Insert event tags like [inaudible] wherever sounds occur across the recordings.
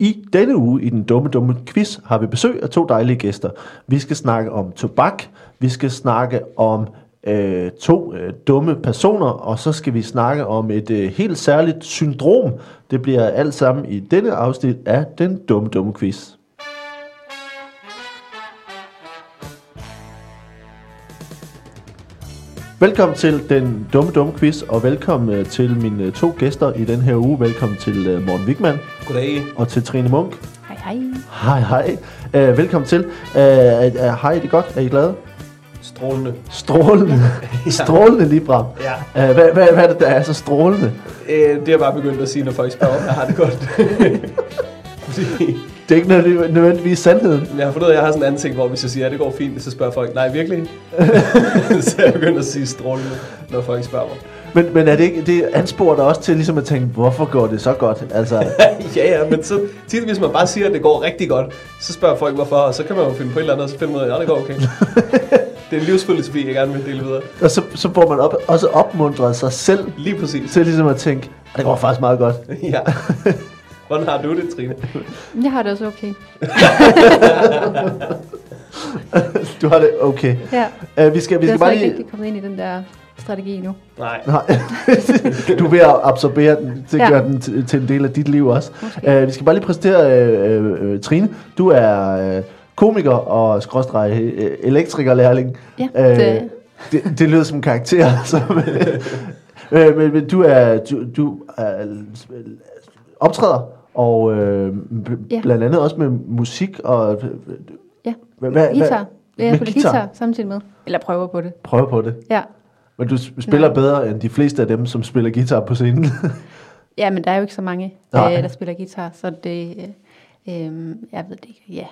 I denne uge i den dumme, dumme quiz har vi besøg af to dejlige gæster. Vi skal snakke om tobak, vi skal snakke om øh, to øh, dumme personer, og så skal vi snakke om et øh, helt særligt syndrom. Det bliver alt sammen i denne afsnit af den dumme, dumme quiz. Velkommen til den dumme, dumme quiz, og velkommen øh, til mine øh, to gæster i den her uge. Velkommen til øh, Morten Wigman Goddag. og til Trine Munk. Hej, hej. Hej, hej. Uh, velkommen til. Uh, uh, hej, det er godt. Er I glade? Strålende. Strålende. [laughs] Strålende lige bra. Ja. Uh, hvad, hvad, hvad er det, der er så strålende? Øh, det er jeg bare begyndt at sige, når folk spørger, om jeg har det godt. [laughs] Fordi Det er ikke nødvendigvis, nødvendigvis sandheden. jeg har fundet ud af, at jeg har sådan en anden ting, hvor hvis jeg siger, at det går fint, så spørger folk, nej, virkelig? [laughs] så jeg begyndt at sige strålende, når folk spørger mig. Men, men er det ikke, det ansporer dig også til ligesom at tænke, hvorfor går det så godt? Altså, [laughs] ja, ja, men så tit, hvis man bare siger, at det går rigtig godt, så spørger folk, hvorfor, og så kan man jo finde på et eller andet, og så finde ud af, at det går okay. [laughs] det er en livsfilosofi, jeg gerne vil dele videre. og så, så får man op, også opmuntret sig selv Lige præcis. til ligesom at tænke, "Ah, det går faktisk meget godt. ja. Hvordan har du det, Trine? Jeg har det også okay. Du har det okay. Ja. Uh, vi skal, vi Vi skal bare ikke lige... rigtig kommet ind i den der strategi endnu. Nej. Nej, [laughs] du er ved at absorbere den, til at Ja. gøre den til, til en del af dit liv også. Måske. Uh, vi skal bare lige præsentere uh, uh, Trine. Du er uh, komiker og skråstreg uh, elektrikerlærling. Ja, Øh, det- det, det lyder som en karakter. [laughs] Som, uh, men, men du er, du, du er optræder, og uh, Ja. blandt andet også med musik og... Ja, Hvad, hvad, guitar. hvad- Jeg med spiller guitar? guitar samtidig med. Eller prøver på det. Prøv på det. Ja. Men du spiller Nej. bedre end de fleste af dem, som spiller guitar på scenen. Ja, men der er jo ikke så mange, Nej. øh, der spiller guitar, så det... Øh, øh, jeg ved det ikke. Ja.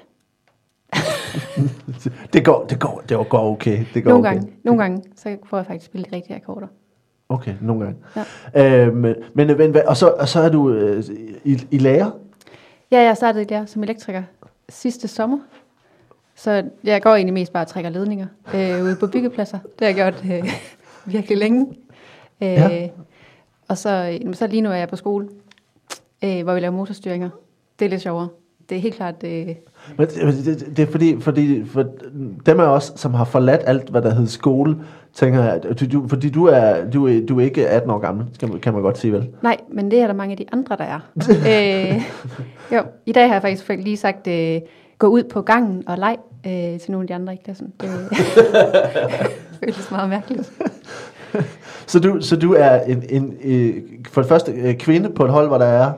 [laughs] det går, det går, det går okay. Det går Nogle okay. gange, nogle gange, så får jeg faktisk spille de rigtige akkorder. Okay, nogle gange. Ja. Øhm, men, men, og, så, og så er du øh, i, i lærer? Ja, jeg startede der som elektriker sidste sommer. Så jeg går egentlig mest bare og trækker ledninger øh, ude på byggepladser. Det har jeg gjort øh, [laughs] virkelig længe. Øh, Ja. Og så, jamen, så lige nu er jeg på skole, øh, hvor vi laver motorstyringer. Det er lidt sjovere. Det er helt klart... Øh, Men det, det, det, er fordi, fordi for dem af os, som har forladt alt, hvad der hedder skole, tænker jeg, du, fordi du er, du, er, du er ikke 18 år gammel, kan man, kan man godt sige vel? nej, men det er der mange af de andre, der er. [laughs] øh, jo, i dag har jeg faktisk lige sagt, øh, gå ud på gangen og leg øh, til nogle af de andre i klassen. [laughs] Det føles meget mærkeligt. Så du, så du er en, en, øh, for det første øh, kvinde på et hold, hvor der er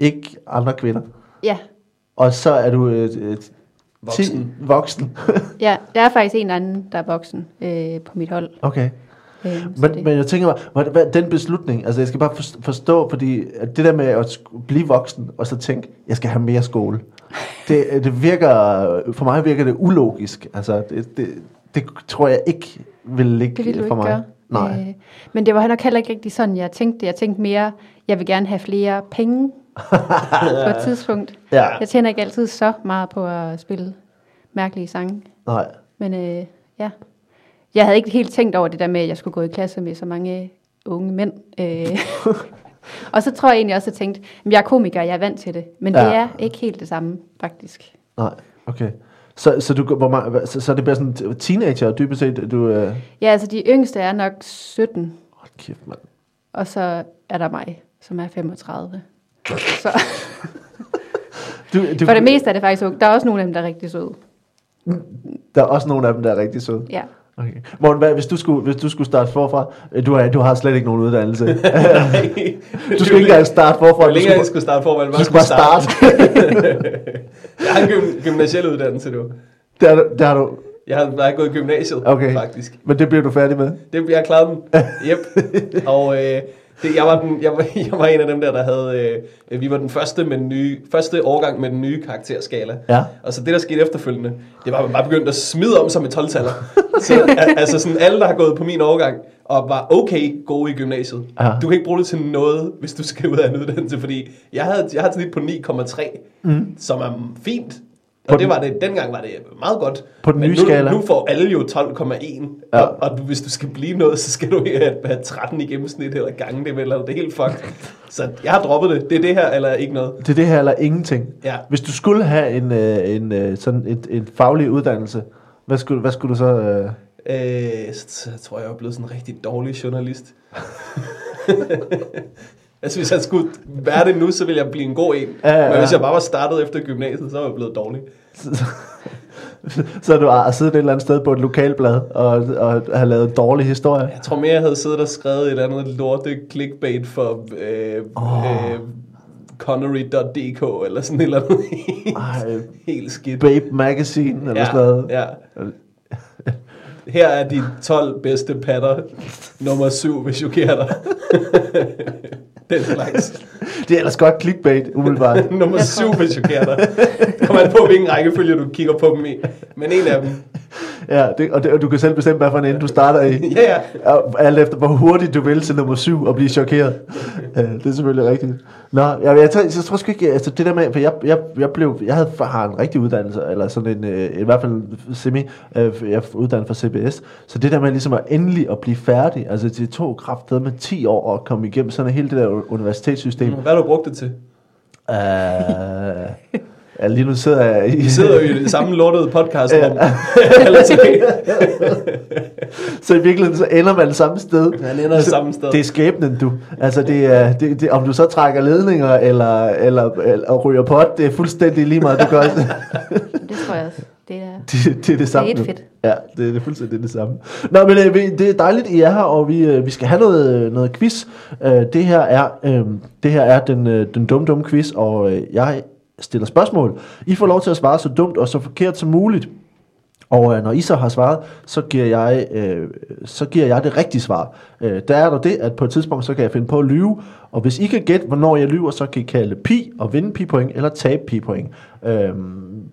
ikke andre kvinder. Ja, Og så er du øh, øh, Voksen. Ti, voksen. [laughs] Ja, der er faktisk en anden, der er voksen øh, på mit hold. okay. Øh, Men, det, men jeg tænker mig, hvad, hvad, den beslutning, altså jeg skal bare forst- forstå, fordi at det der med at blive voksen, og så tænke, jeg skal have mere skole, [laughs] det, det virker, for mig virker det ulogisk. Altså, det, det, det tror jeg ikke vil ligge det vil du for ikke mig. gøre. Nej. Øh, men det var nok heller ikke rigtig sådan, jeg tænkte. Jeg tænkte mere, jeg vil gerne have flere penge på et [laughs] tidspunkt. Ja. Jeg tjener ikke altid så meget på at spille mærkelige sange. Nej. Men øh, ja, jeg havde ikke helt tænkt over det der med, at jeg skulle gå i klasse med så mange unge mænd. Øh, [laughs] og så tror jeg egentlig også, at jeg tænkte, at jeg er komiker, jeg er vant til det. Men Ja. det er ikke helt det samme, faktisk. Nej, okay. Så, så, du, hvor meget, så, så det bliver sådan teenager, dybest set, du... Øh, Ja, altså de yngste er nok 17, hold kæft, mand. og så er der mig, som er 35. Så Du, du, for det meste er det faktisk unge. Der er også nogle af dem, der er rigtig søde. Der er også nogle af dem, der er rigtig søde. Ja. Okay. Morten, hvad, hvis, du skulle, hvis du skulle starte forfra, du har, du har slet ikke nogen uddannelse. [laughs] du skal ikke engang starte forfra. Hvor Du længe skal, jeg skulle starte for, du skal bare starte. [laughs] jeg har en gym- gymnasiel uddannelse, du. der, der har du, Jeg har, jeg har gået i gymnasiet, Okay. faktisk. men det bliver du færdig med. Det, jeg klarede den. [laughs] Yep. Og øh, det, jeg, var den, jeg, var, [laughs] jeg var en af dem der, der havde... Øh, vi var den første, med den nye, første årgang med den nye karakterskala. Ja. Og så det, der skete efterfølgende, det var, at man bare begyndte at smide om sig med 12-taller. så al- altså sådan alle, der har gået på min årgang, og var okay gode i gymnasiet. Ja. Du kan ikke bruge det til noget, hvis du skal ud af en uddannelse, fordi jeg havde, jeg havde et snit på 9,3, mm. som er fint, På Og det var det, dengang var det meget godt. På den Men nye nu, skala. nu får alle jo 12,1. Ja. Og, og du, hvis du skal blive noget, så skal du [laughs] have, have 13 i gennemsnit eller gange det, eller det er helt fucked. [laughs] Så jeg har droppet det. Det er det her, eller ikke noget. Det er det her eller ingenting. Ja. Hvis du skulle have en, øh, en øh, sådan et, et faglig uddannelse, hvad skulle, hvad skulle du så... Øh, Øh, så tror jeg, jeg er blevet sådan en rigtig dårlig journalist. [laughs] altså, hvis jeg skulle være det nu, så ville jeg blive en god en. Ja, ja, ja. Men hvis jeg bare var startet efter gymnasiet, så var jeg blevet dårlig. så du har siddet et eller andet sted på et lokalblad og, og har lavet en dårlig historie? Jeg tror mere, jeg havde siddet og skrevet et eller andet lorte clickbait for øh, oh. øh, Connery.dk eller sådan et eller andet Ej, [laughs] helt skidt. Babe Magazine eller ja, sådan noget. ja. Her er de 12 bedste patter. Nummer 7 vil chokere dig. [laughs] Den slags. Det er ellers godt clickbait, umiddelbart. [laughs] Nummer Jeg 7 tror- vil chokere dig. Kommer an på, hvilken rækkefølge du kigger på dem i. Men en af dem. Ja, det, og, det, og du kan selv bestemme, hvad for en ende du starter i. [laughs] Ja, ja. Alt efter, hvor hurtigt du vil til nummer syv og blive chokeret. [laughs] Ja, det er selvfølgelig rigtigt. Nå, jeg, jeg, tror, jeg tror sgu ikke, altså det der med, for jeg, jeg, jeg blev, jeg havde, har en rigtig uddannelse, eller sådan en, øh, i hvert fald semi, øh, jeg er uddannet fra CBS, så det der med ligesom at endelig at blive færdig, altså det tog kraftet med 10 år at komme igennem sådan hele det der universitetssystem. Hvad har du brugt det til? Uh, ja, lige nu sidder jeg i... Vi sidder jo i det samme lortede podcast [laughs] tre. så i virkeligheden så ender man samme sted. Han ender det samme sted. Det er skæbnen, du. Altså, det er, det, det, om du så trækker ledninger eller, eller, eller og ryger pot, det er fuldstændig lige meget, du gør. det, [laughs] [laughs] Det tror jeg også. Det er, det, det er det samme. Det er fedt. Ja, det er det fuldstændig det samme. Nå, men øh, vi- det er dejligt, I er her, og vi, øh, vi skal have noget, noget quiz. Øh, det her er, det her er den, den dumme, dumme quiz, og jeg stiller spørgsmål. I får lov til at svare så dumt og så forkert som muligt. Og øh, når I så har svaret, så giver jeg, øh, så giver jeg det rigtige svar. Øh, der er der det, at på et tidspunkt, så kan jeg finde på at lyve. Og hvis I kan gætte, hvornår jeg lyver, så kan I kalde pi og vinde pi-point, eller tabe pi-point. Øh,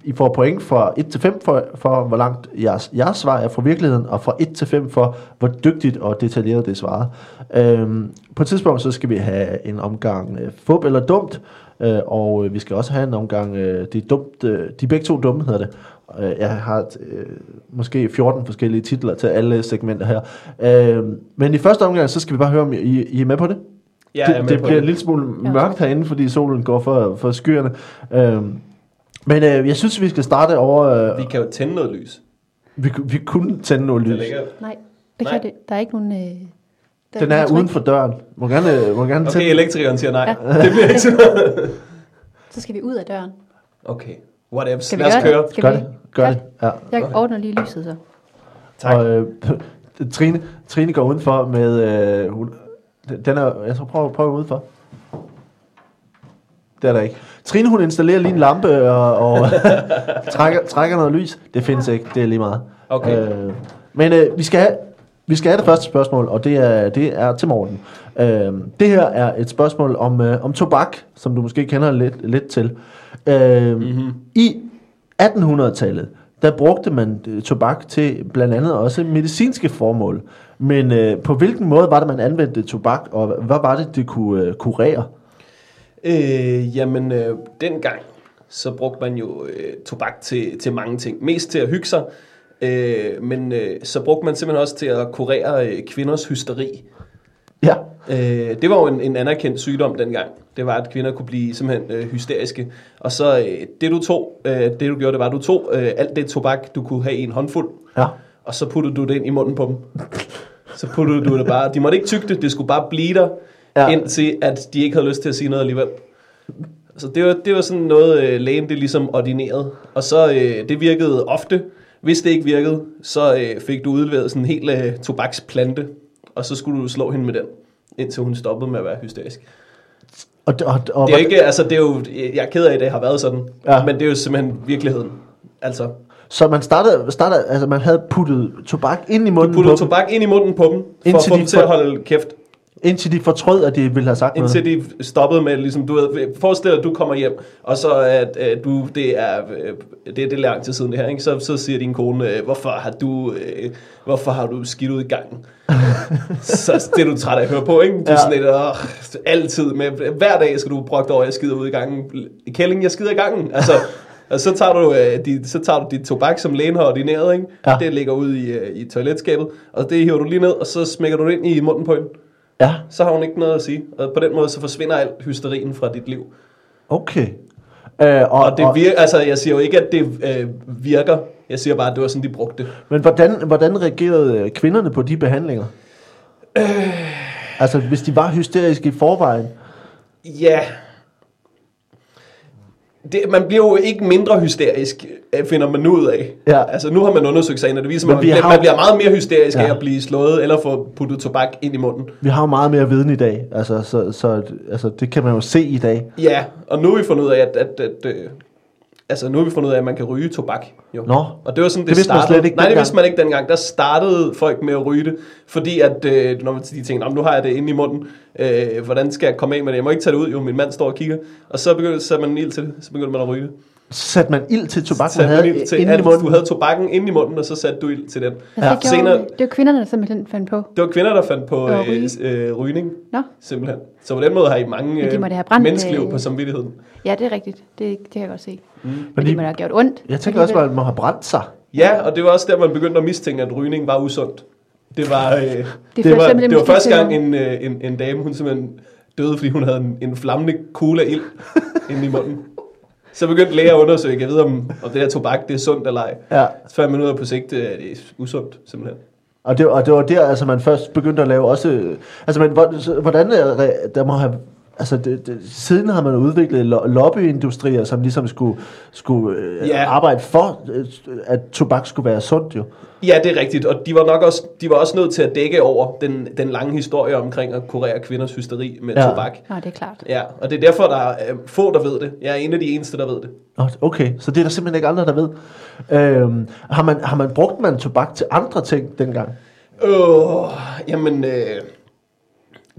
I får point fra 1 til 5 for, for hvor langt jeres, jeres svar er fra virkeligheden, og fra 1 til 5 for, hvor dygtigt og detaljeret det er. Øh, på et tidspunkt, så skal vi have en omgang øh, fup eller dumt, øh, og øh, vi skal også have en omgang, øh, de, er dumt, øh, de er begge to dumme, hedder det. Øh, Jeg har øh, måske 14 forskellige titler til alle segmenter her. Øh, men i første omgang, så skal vi bare høre, om I, I er med på det. Jeg det er med det på bliver det. en lille smule Ja. mørkt herinde, fordi solen går for, for skyerne. Øh, men øh, jeg synes, vi skal starte over... Øh, Vi kan jo tænde noget lys. vi, vi kunne tænde noget Det lys. ligger... nej, det Nej. kan det. Der er ikke nogen... Øh, Den nogen er uden for døren. Må gerne, må gerne Okay, tænde. elektrikeren siger nej. Ja. [laughs] Det bliver ikke sådan noget. [laughs] Så skal vi ud af døren. Okay, whatever. Skal vi Lad os gøre køre. det? Skal Gør vi? det. Gør Ja. det. Ja. Jeg Okay. ordner lige lyset så. Tak. Og øh, [laughs] Trine, Trine går udenfor med... Øh, hun, den er, jeg tror, prøv, prøv udenfor. Det er der ikke. Trine, hun installerer lige en lampe og, og trækker, trækker noget lys. Det findes ikke, det er lige meget. Okay. Øh, men øh, vi, skal have, vi skal have det første spørgsmål, og det er, det er til Morten. Øh, det her er et spørgsmål om, øh, om tobak, som du måske kender lidt, lidt til. Øh, mm-hmm. I 1800-tallet, der brugte man øh, tobak til blandt andet også medicinske formål. Men øh, på hvilken måde var det, man anvendte tobak, og hvad var det, det kunne øh, kurere? Øh, jamen, øh, dengang, så brugte man jo øh, tobak til, til mange ting. Mest til at hygge sig, øh, men øh, så brugte man simpelthen også til at kurere øh, kvinders hysteri. Ja, Øh, det var jo en, en anerkendt sygdom dengang. Det var, at kvinder kunne blive simpelthen øh, hysteriske. Og så øh, det du tog, øh, det du gjorde, det var, at du tog øh, alt det tobak, du kunne have i en håndfuld, ja. og så puttede du det ind i munden på dem. Så puttede du det bare. De måtte ikke tygge det, det skulle bare blive der, Ja. indtil at de ikke havde lyst til at sige noget alligevel. Så det var, det var sådan noget, øh, lægen det ligesom ordinerede. Og så øh, det virkede ofte. Hvis det ikke virkede, så øh, fik du udleveret sådan en hel øh, tobaksplante, og så skulle du slå hende med den, indtil hun stoppede med at være hysterisk. Og, og, og, Det er ikke, altså det er jo, jeg er ked af, at det har været sådan, Ja. men det er jo simpelthen virkeligheden. Altså, Så man startede, startede, altså man havde puttet tobak ind i du munden på puttede dem, tobak ind i munden på dem, for Indtil at få de dem til får- at holde kæft. Indtil de fortrød, at de ville have sagt noget. Indtil de stoppede med, ligesom du ved, forestil dig, at du kommer hjem, og så at, at du, det er, øh, det er det lang tid siden det her, ikke? Så, så siger din kone, øh, hvorfor har du, øh, hvorfor har du skidt ud i gangen? [laughs] så det er du træt af at høre på, ikke? Du er Ja. sådan lidt, åh, altid med, hver dag skal du brokke over, at jeg skider ud i gangen. Kælling, jeg skider i gangen. Altså, [laughs] Og så tager du, øh, dit, så tager du dit tobak, som lægen har ordineret, ikke? Ja. Det ligger ud i, øh, i toiletskabet, og det hiver du lige ned, og så smækker du det ind i munden på hende. Ja, Så har hun ikke noget at sige. Og på den måde, så forsvinder alt hysterien fra dit liv. okay. Øh, og, Og det virker, altså jeg siger jo ikke, at det øh, virker. Jeg siger bare, at det var sådan, de brugte det. Men hvordan, hvordan reagerede øh, kvinderne på de behandlinger? Øh. Altså, hvis de var hysteriske i forvejen. Ja. Det, man bliver jo ikke mindre hysterisk, øh, finder man nu ud af. Ja. Altså nu har man undersøgt sagen, og det viser, Men at har- man bliver meget mere hysterisk Ja. af at blive slået, eller få puttet tobak ind i munden. Vi har jo meget mere viden i dag. Altså, så, så altså, det kan man jo se i dag. Ja, og nu har vi fundet ud af, at, at, at, at altså nu har vi fundet ud af, at man kan ryge tobak. Jo. Nå. Og det var sådan, det, Det vidste man startede. slet ikke Nej, det vidste man ikke dengang. Der startede folk med at ryge det, fordi at, øh, når man- de tænkte, "Nå, men nu har jeg det inde i munden, øh, hvordan skal jeg komme af med det? Jeg må ikke tage det ud, jo, min mand står og kigger. Og så begyndte så man ild til det, så begyndte man at ryge det. Satte man ild til tobak, man havde til, inde i at munden? du havde tobakken inde i munden, og så satte du ild til den. Altså, Ja. det, Senere- det var kvinderne, der simpelthen fandt på. Det var kvinder, der fandt på øh, øh, rygning, Nå, simpelthen. Så på den måde har I mange øh, have brændt, menneskeliv øh, på samvittigheden. ja, det er rigtigt. Det, det kan jeg godt se. Mm. Men Fordi- det må have gjort ondt. Jeg tænker også, at man må have brændt sig. Ja, og det var også der, man begyndte at mistænke, at rygning var usundt. Det var, øh, det, det, var, det var første gang, en, øh, en, en dame, hun simpelthen døde, fordi hun havde en, en flammende kugle af ild [laughs] inde i munden. Så begyndte læger at undersøge, jeg ved om, om det her tobak, det er sundt eller ej. Ja. Så fandt man ud af på sigt, øh, at det er usundt, simpelthen. Og det, og det var der, altså man først begyndte at lave også... øh, Altså, men hvordan er der må have... Altså, det, det, siden har man udviklet lo- lobbyindustrier, som ligesom skulle, skulle øh, Ja. arbejde for, øh, at tobak skulle være sundt jo. Ja, det er rigtigt, og de var nok også, de var også nødt til at dække over den, den lange historie omkring at kurere kvinders hysteri med Ja. ja. tobak. Nå, det er klart. Ja, og det er derfor, der er øh, få, der ved det. Jeg er en af de eneste, der ved det. Nå, Okay, så det er der simpelthen ikke andre, der ved. Øhm, har, man, har man brugt man tobak til andre ting dengang? Øh, jamen, øh,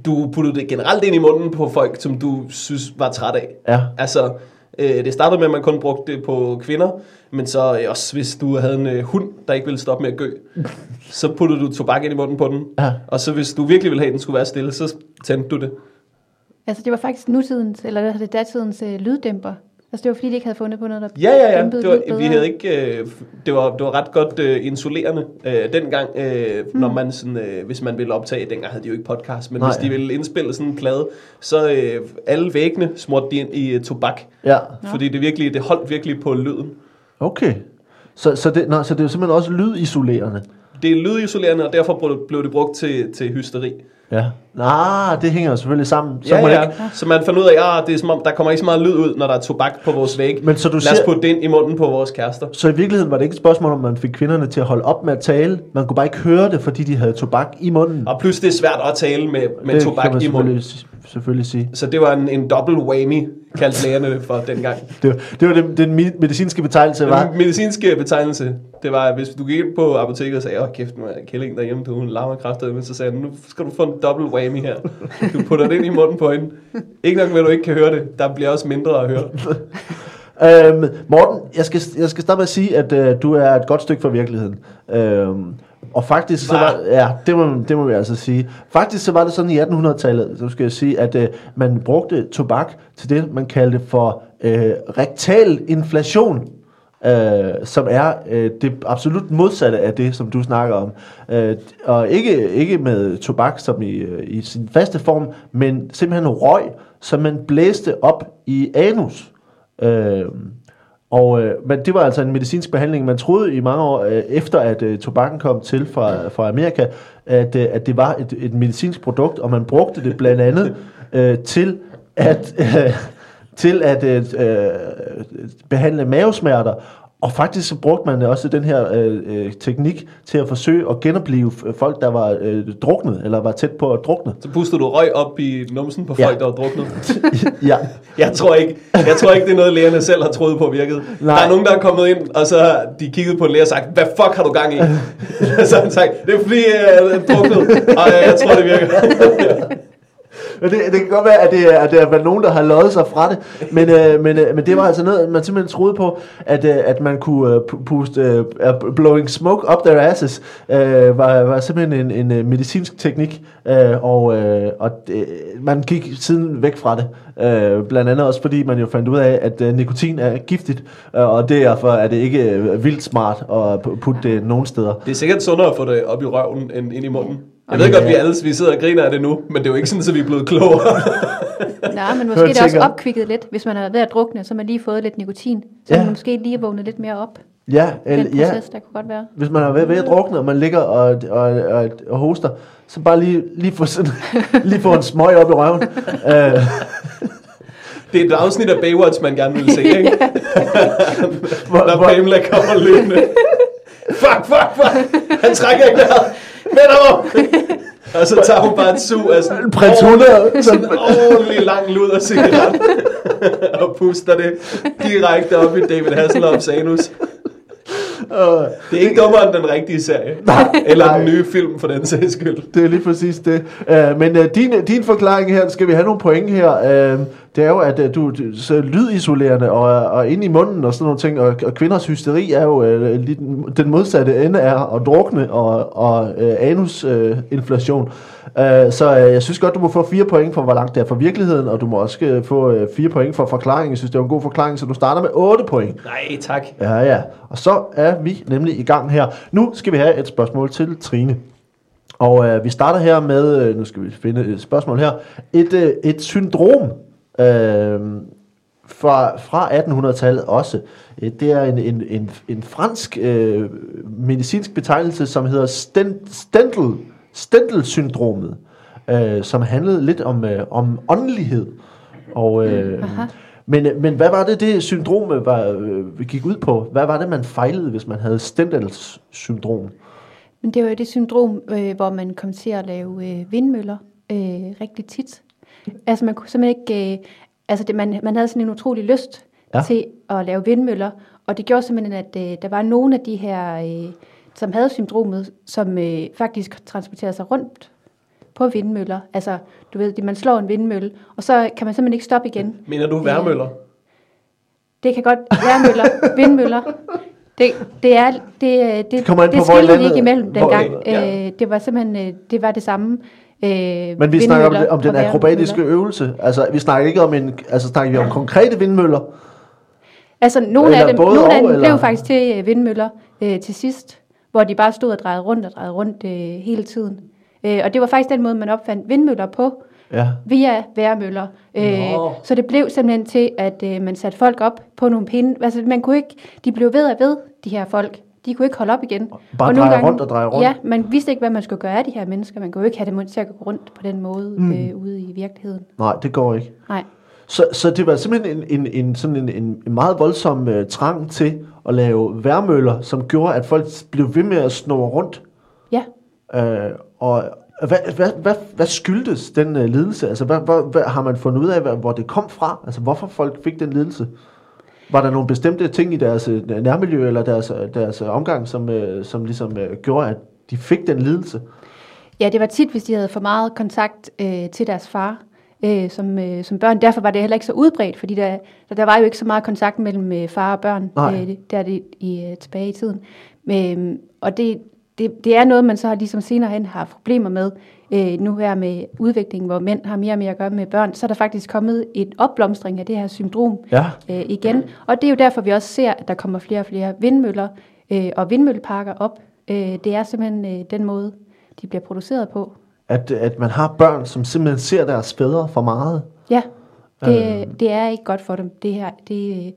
du puttede det generelt ind i munden på folk, som du synes var træt af. Ja. Altså, øh, det startede med, at man kun brugte det på kvinder, men så øh, også hvis du havde en øh, hund, der ikke ville stoppe med at gø, [laughs] så puttede du tobak ind i munden på den. Ja. Og så hvis du virkelig ville have, at den skulle være stille, så tændte du det. Altså, det var faktisk nutidens, eller hvad hedder det, datidens øh, lyddæmper. Altså, det var fordi, de ikke havde fundet på noget, der Ja, ja, ja. Det var, vi havde ikke, øh, det, var, det var ret godt øh, insulerende øh, dengang, øh, mm. når man sådan, øh, hvis man ville optage, dengang havde de jo ikke podcast, men Nej. Hvis de ville indspille sådan en plade, så øh, alle væggene smurte de ind i øh, tobak, Ja, fordi det virkelig, det holdt virkelig på lyden. okay. Så, så, det, nå, så det er jo simpelthen også lydisolerende? Det er lydisolerende, og derfor blev det brugt til, til hysteri. Ja. Nej, det hænger jo selvfølgelig sammen. Så ja, det ja. Ikke, Så man fandt ud af, at det er som om, der kommer ikke så meget lyd ud, når der er tobak på vores væg. Men så du Lad os siger- putte det ind i munden på vores kærester. så i virkeligheden var det ikke et spørgsmål, om man fik kvinderne til at holde op med at tale. Man kunne bare ikke høre det, fordi de havde tobak i munden. Og plus det er svært at tale med, med det tobak kan man i munden. selvfølgelig, sige. Så det var en, en dobbelt whammy, kaldte lægerne det for dengang. Det, var- det var den, den medicinske betegnelse, var. Den medicinske betegnelse, det var, at hvis du gik ind på apoteket og sagde, åh kæft, nu er kællingen derhjemme, du hun larmer kraftigt, men så sagde han, nu skal du få en dobbelt whammy her. Du putter det ind i munden på hende. Ikke nok med, at du ikke kan høre det, der bliver også mindre at høre. Øhm, Morten, jeg skal, jeg skal starte med at sige, at øh, du er et godt stykke fra virkeligheden. Øhm, og faktisk, så var, ja, det må, det må vi altså sige. Faktisk så var det sådan i 1800-tallet, så skal jeg sige, at øh, man brugte tobak til det, man kaldte for øh, rektal inflation. Øh, som er øh, det absolut modsatte af det, som du snakker om. Øh, og ikke, ikke med tobak som i, øh, i sin faste form, men simpelthen røg, som man blæste op i anus. Øh, og, øh, men det var altså en medicinsk behandling. Man troede i mange år, øh, efter at øh, tobakken kom til fra, fra Amerika, at, øh, at det var et, et medicinsk produkt, og man brugte det blandt andet øh, til at, [laughs] øh, til at øh, øh, behandle mavesmerter. Og faktisk så brugte man også den her øh, øh, teknik til at forsøge at genopleve folk, der var øh, druknet, eller var tæt på at drukne. Så pustede du røg op i numsen på Ja. folk, der var druknet. [laughs] ja. Jeg tror ikke, jeg tror ikke det er noget, lægerne selv har troet på virket. Nej. Der er nogen, der er kommet ind, og så har de kigget på en læge og sagt, hvad fuck har du gang i? [laughs] så har han sagt, det er fordi, jeg er druknet, og jeg tror, det virker. [laughs] Det, det kan godt være, at det at det er nogen, der har løjet sig fra det. Men, øh, men, øh, men det var altså noget, man simpelthen troede på, at, øh, at man kunne øh, puste øh, blowing smoke up their asses, øh, var, var simpelthen en, en øh, medicinsk teknik, øh, og, øh, og det, man gik siden væk fra det. Øh, blandt andet også fordi man jo fandt ud af, at øh, nikotin er giftigt, øh, og derfor er det ikke øh, vildt smart at putte det nogen steder. Det er sikkert sundere at få det op i røven end ind i munden. Jeg ved godt, vi ja. alle vi sidder og griner af det nu, men det er jo ikke sådan, at vi er blevet klogere. [laughs] Nej, men måske er det også opkvikket lidt. Hvis man har været at drukne, så har man lige fået lidt nikotin. Så Ja. ja. man måske lige vågnet lidt mere op. Ja, Den eller, ja, proces, der kunne godt være. hvis man er ved, ved at drukne, og man ligger og, og, og, og hoster, så bare lige, lige, få, sådan, [laughs] lige få en smøg op i røven. uh, [laughs] Det er et afsnit af Baywatch, man gerne vil se, ikke? Når Pamela kommer løbende. Fuck, fuck, fuck. Han trækker ikke vejret. Vend om. Og så tager hun bare et sug af sådan Prins 100, sådan en ordentlig lang lud af cigaret. og puster det direkte op i David Hasselhoffs anus. Det er ikke dummere end den rigtige serie. Eller den nye film, for den sags skyld. det er lige præcis det. Uh, men uh, din, din forklaring her, skal vi have nogle point her, uh, det er jo, at uh, du, så lydisolerende og, og ind i munden og sådan nogle ting, og, og kvinders hysteri er jo lige den, modsatte ende er at drukne og, og uh, anusinflation. Uh, så uh, jeg synes godt, du må få fire point for, hvor langt det er fra virkeligheden, og du må også uh, få uh, fire point for forklaringen. Jeg synes, det var en god forklaring, så du starter med 8 point. Nej, tak. Ja, ja. Og så er vi nemlig i gang her. Nu skal vi have et spørgsmål til Trine. Og øh, vi starter her med, øh, nu skal vi finde et spørgsmål her, et, øh, et syndrom øh, fra, fra 1800-tallet også. Øh, Det er en, en, en, en fransk øh, medicinsk betegnelse, som hedder Sten- Stendel, Stendel-syndromet, øh, som handlede lidt om, øh, om åndelighed. Og, øh, Aha. men, men hvad var det, det syndrom var, øh, gik ud på? Hvad var det, man fejlede, hvis man havde Stendels syndrom? Men det var det syndrom, øh, hvor man kom til at lave øh, vindmøller øh, rigtig tit. Altså man kunne simpelthen ikke... Øh, altså det, man, man havde sådan en utrolig lyst Ja. ja. til at lave vindmøller, og det gjorde simpelthen, at øh, der var nogle af de her, øh, som havde syndromet, som øh, faktisk transporterede sig rundt på vindmøller. Altså, du ved, man slår en vindmølle, og så kan man simpelthen ikke stoppe igen. Mener du værmøller? Det kan godt være møller, [laughs] vindmøller. Det, det er det, øh, det, Det det på, hvor skilte ikke imellem hvor- dengang. ja. Øh, det var simpelthen øh, det var det samme. Øh, Men vi snakker om, det, om den akrobatiske øvelse. Altså, vi snakker ikke om en, altså snakker vi om konkrete vindmøller. Altså nogle Eller af dem, nogle af og, dem eller? blev faktisk til øh, vindmøller øh, til sidst, hvor de bare stod og drejede rundt og drejede rundt øh, hele tiden. Øh, og det var faktisk den måde, man opfandt vindmøller på, Ja. via vejrmøller. Øh, Nå. så det blev simpelthen til, at øh, man satte folk op på nogle pinde. Altså man kunne ikke, de blev ved og ved, de her folk. De kunne ikke holde op igen. Bare og dreje rundt og dreje rundt. Ja, man vidste ikke, hvad man skulle gøre af de her mennesker. Man kunne jo ikke have dem til at gå rundt på den måde mm. øh, ude i virkeligheden. Nej, det går ikke. Nej. Så, så det var simpelthen en, en, en, sådan en, en, en meget voldsom uh, trang til at lave værmøller, som gjorde, at folk blev ved med at snurre rundt. Ja. Uh, og hvad, hvad, hvad, hvad skyldtes den uh, lidelse? Altså, hvad, hvad, hvad, har man fundet ud af, hvad, hvor det kom fra? Altså, hvorfor folk fik den lidelse? Var der nogle bestemte ting i deres uh, nærmiljø eller deres, uh, deres uh, omgang, som, som ligesom gjorde, at de fik den lidelse? Ja, det var tit, hvis de havde for meget kontakt øh, til deres far øh, som, øh, som børn. Derfor var det heller ikke så udbredt, fordi der, der, var jo ikke så meget kontakt mellem øh, far og børn Nej. øh, der det, i, øh, tilbage i tiden. Men, og det, det, det er noget, man så har ligesom senere hen har problemer med. Øh, nu her med udviklingen, hvor mænd har mere og mere at gøre med børn, så er der faktisk kommet et opblomstring af det her syndrom Ja. øh, igen. Og det er jo derfor, vi også ser, at der kommer flere og flere vindmøller øh, og vindmølleparker op. Øh, det er simpelthen øh, den måde, de bliver produceret på. At, at man har børn, som simpelthen ser deres fædre for meget. Ja, det, det er ikke godt for dem, det her. Det,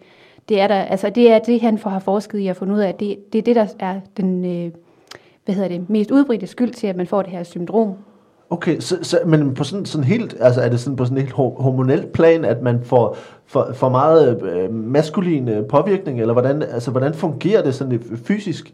det er der, altså det er det, han får har forsket i at finde ud af. Det, det er det, der er den øh, hvad hedder det, mest udbredte skyld til, at man får det her syndrom. Okay, så, så, men på sådan, sådan helt, altså er det sådan på sådan et helt hor- hormonelt plan, at man får for, for meget øh, maskulin påvirkning, eller hvordan, altså, hvordan fungerer det sådan fysisk?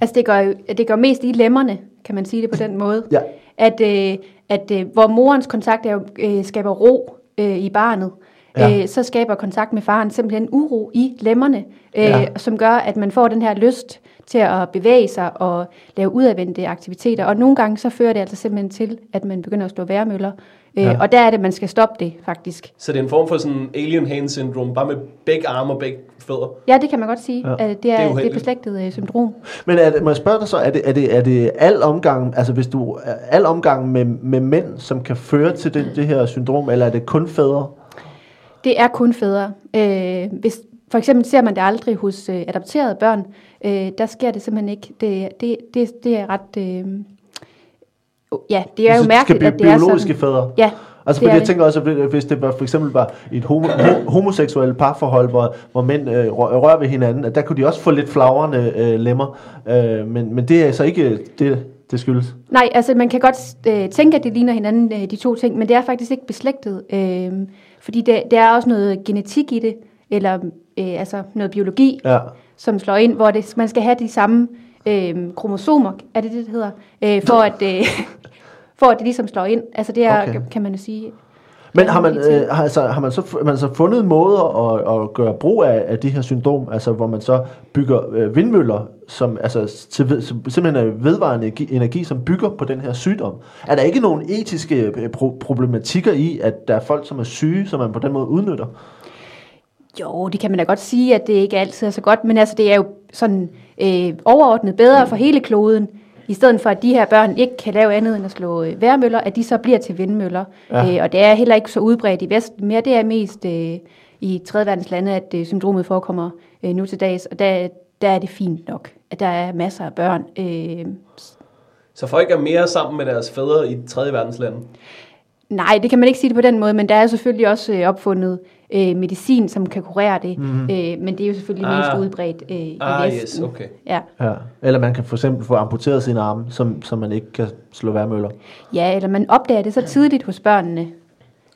Altså det jo, det går mest i lemmerne, kan man sige det på den måde. Ja. At, øh, at øh, hvor morens kontakt er øh, skaber ro øh, i barnet, Ja. øh, så skaber kontakt med faren simpelthen uro i lemmerne, øh, Ja. som gør, at man får den her lyst til at bevæge sig og lave udadvendte aktiviteter. Og nogle gange så fører det altså simpelthen til, at man begynder at slå værmøller, Øh, Ja. Og der er det, man skal stoppe det, faktisk. Så det er en form for sådan alien hand syndrom, bare med begge arme og begge fødder. Ja, det kan man godt sige. Ja. Ja. Det, Det er det er uheldigt. beslægtet øh, syndrom. Men er det, må jeg spørge dig så, er det, er det, er det al omgang, altså hvis du, er al omgang med, med mænd, som kan føre til det, det her syndrom, eller er det kun fædre? Det er kun fædre. Øh, hvis, for eksempel ser man det aldrig hos øh, adopterede børn. Øh, der sker det simpelthen ikke. Det, det, det, det er ret... Øh, ja, det er jo Så mærkeligt, at det er biologiske sådan. fædre? Ja, Altså, fordi jeg det. tænker også, at hvis det var, for eksempel var et homo, ho- homoseksuelt parforhold, hvor, hvor mænd øh, rør- rører ved hinanden, at der kunne de også få lidt flagrende øh, lemmer. Øh, men, men det er altså ikke det, det skyldes. Nej, altså man kan godt øh, tænke, at det ligner hinanden, øh, de to ting, men det er faktisk ikke beslægtet. Øh, fordi det, der er også noget genetik i det, eller øh, altså noget biologi, Ja. Som slår ind, hvor det, man skal have de samme øh, kromosomer, er det det, det hedder, øh, for, at, øh, [laughs] for at det ligesom slår ind. Altså det er, Okay. kan man jo sige. Men har man, øh, har, altså, har man, så, man så fundet måder at, at gøre brug af, af de her syndrom, altså hvor man så bygger øh, vindmøller, som, altså, til, som simpelthen er vedvarende energi, energi, som bygger på den her sygdom? Er der ikke nogen etiske øh, pro- problematikker i, at der er folk, som er syge, som man på den måde udnytter? Jo, det kan man da godt sige, at det ikke altid er så godt, men altså det er jo sådan øh, overordnet bedre for hele kloden, i stedet for at de her børn ikke kan lave andet end at slå øh, værmøller, at de så bliver til vindmøller. Ja. Øh, og det er heller ikke så udbredt i Vesten mere, det er mest øh, i tredje verdens lande, at øh, syndromet forekommer øh, nu til dags, og der, der er det fint nok, at der er masser af børn. Øh, Så folk er mere sammen med deres fædre i 3. verdenslande. Nej, det kan man ikke sige det på den måde, men der er selvfølgelig også øh, opfundet øh, medicin, som kan kurere det. Mm-hmm. Øh, men det er jo selvfølgelig Ah. mest udbredt øh, i Ah, Vesten. yes, okay. Ja. Ja. Eller man kan for eksempel få amputeret sine arme, som, som man ikke kan slå værmøller. ja, eller man opdager det så tidligt hos børnene,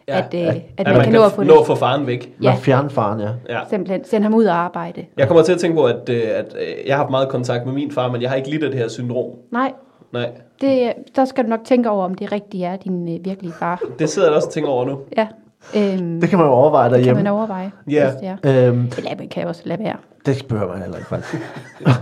Ja, at, øh, at, at man, kan nå at få nå at få faren væk. Ja. Ja. fjerne faren, ja. Ja. Simpelthen sende ham ud og arbejde. Jeg kommer til at tænke på, at, øh, at øh, jeg har haft meget kontakt med min far, men jeg har ikke lidt af det her syndrom. Nej, Nej, det, der skal du nok tænke over, om det rigtigt er din øh, virkelige far. det sidder jeg også og tænker over nu. Ja, øhm, Det kan man jo overveje det kan derhjemme. man overveje. Ja. det er. Øhm, Eller man kan også lade være. Det behøver man heller ikke, faktisk.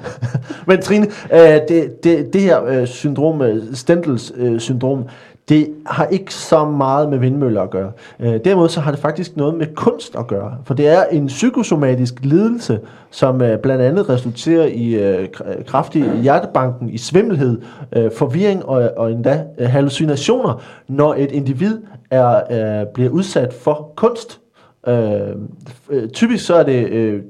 [laughs] Men Trine, øh, det, det, det her øh, syndrom, øh, Stendels øh, syndrom, det har ikke så meget med vindmøller at gøre. Øh, derimod så har det faktisk noget med kunst at gøre. For det er en psykosomatisk lidelse, som øh, blandt andet resulterer i øh, kraftig hjertebanken, i svimmelhed, øh, forvirring og, og endda øh, hallucinationer, når et individ er, øh, bliver udsat for kunst. Øh, øh, typisk så er det øh,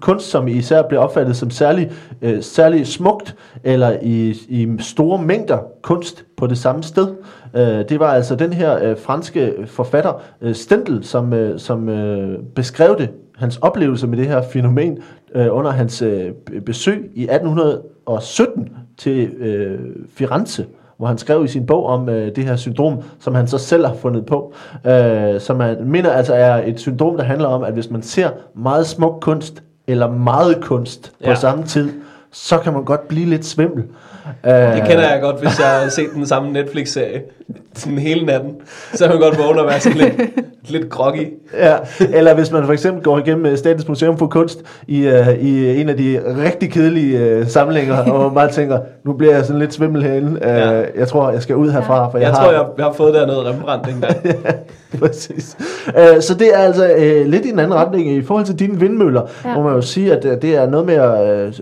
kunst, som især bliver opfattet som særlig, øh, særlig smukt, eller i, i store mængder kunst på det samme sted. Øh, det var altså den her øh, franske forfatter, øh, Stendel, som, øh, som øh, beskrev det, hans oplevelse med det her fænomen, øh, under hans øh, besøg i 1817 til øh, Firenze hvor han skrev i sin bog om øh, det her syndrom, som han så selv har fundet på, øh, som han mener altså er et syndrom, der handler om, at hvis man ser meget smuk kunst, eller meget kunst på Ja. samme tid, så kan man godt blive lidt svimmel. Øh, Det kender jeg godt, hvis jeg har set den samme Netflix-serie sådan hele natten. Så kan man godt vågne og være sådan lidt, lidt groggy. Ja, eller hvis man for eksempel går igennem øh, Statens Museum for Kunst i, uh, i en af de rigtig kedelige uh, samlinger, [laughs] og man tænker, nu bliver jeg sådan lidt svimmel herinde. Uh, Ja. Jeg tror, jeg skal ud herfra, for Jeg, jeg, jeg har... tror, jeg, jeg har fået der noget Rembrandt engang. [laughs] Præcis. Uh, så det er altså uh, lidt i en anden retning i forhold til dine vindmøller, ja. Ja. må man jo sige, at uh, det er noget mere uh,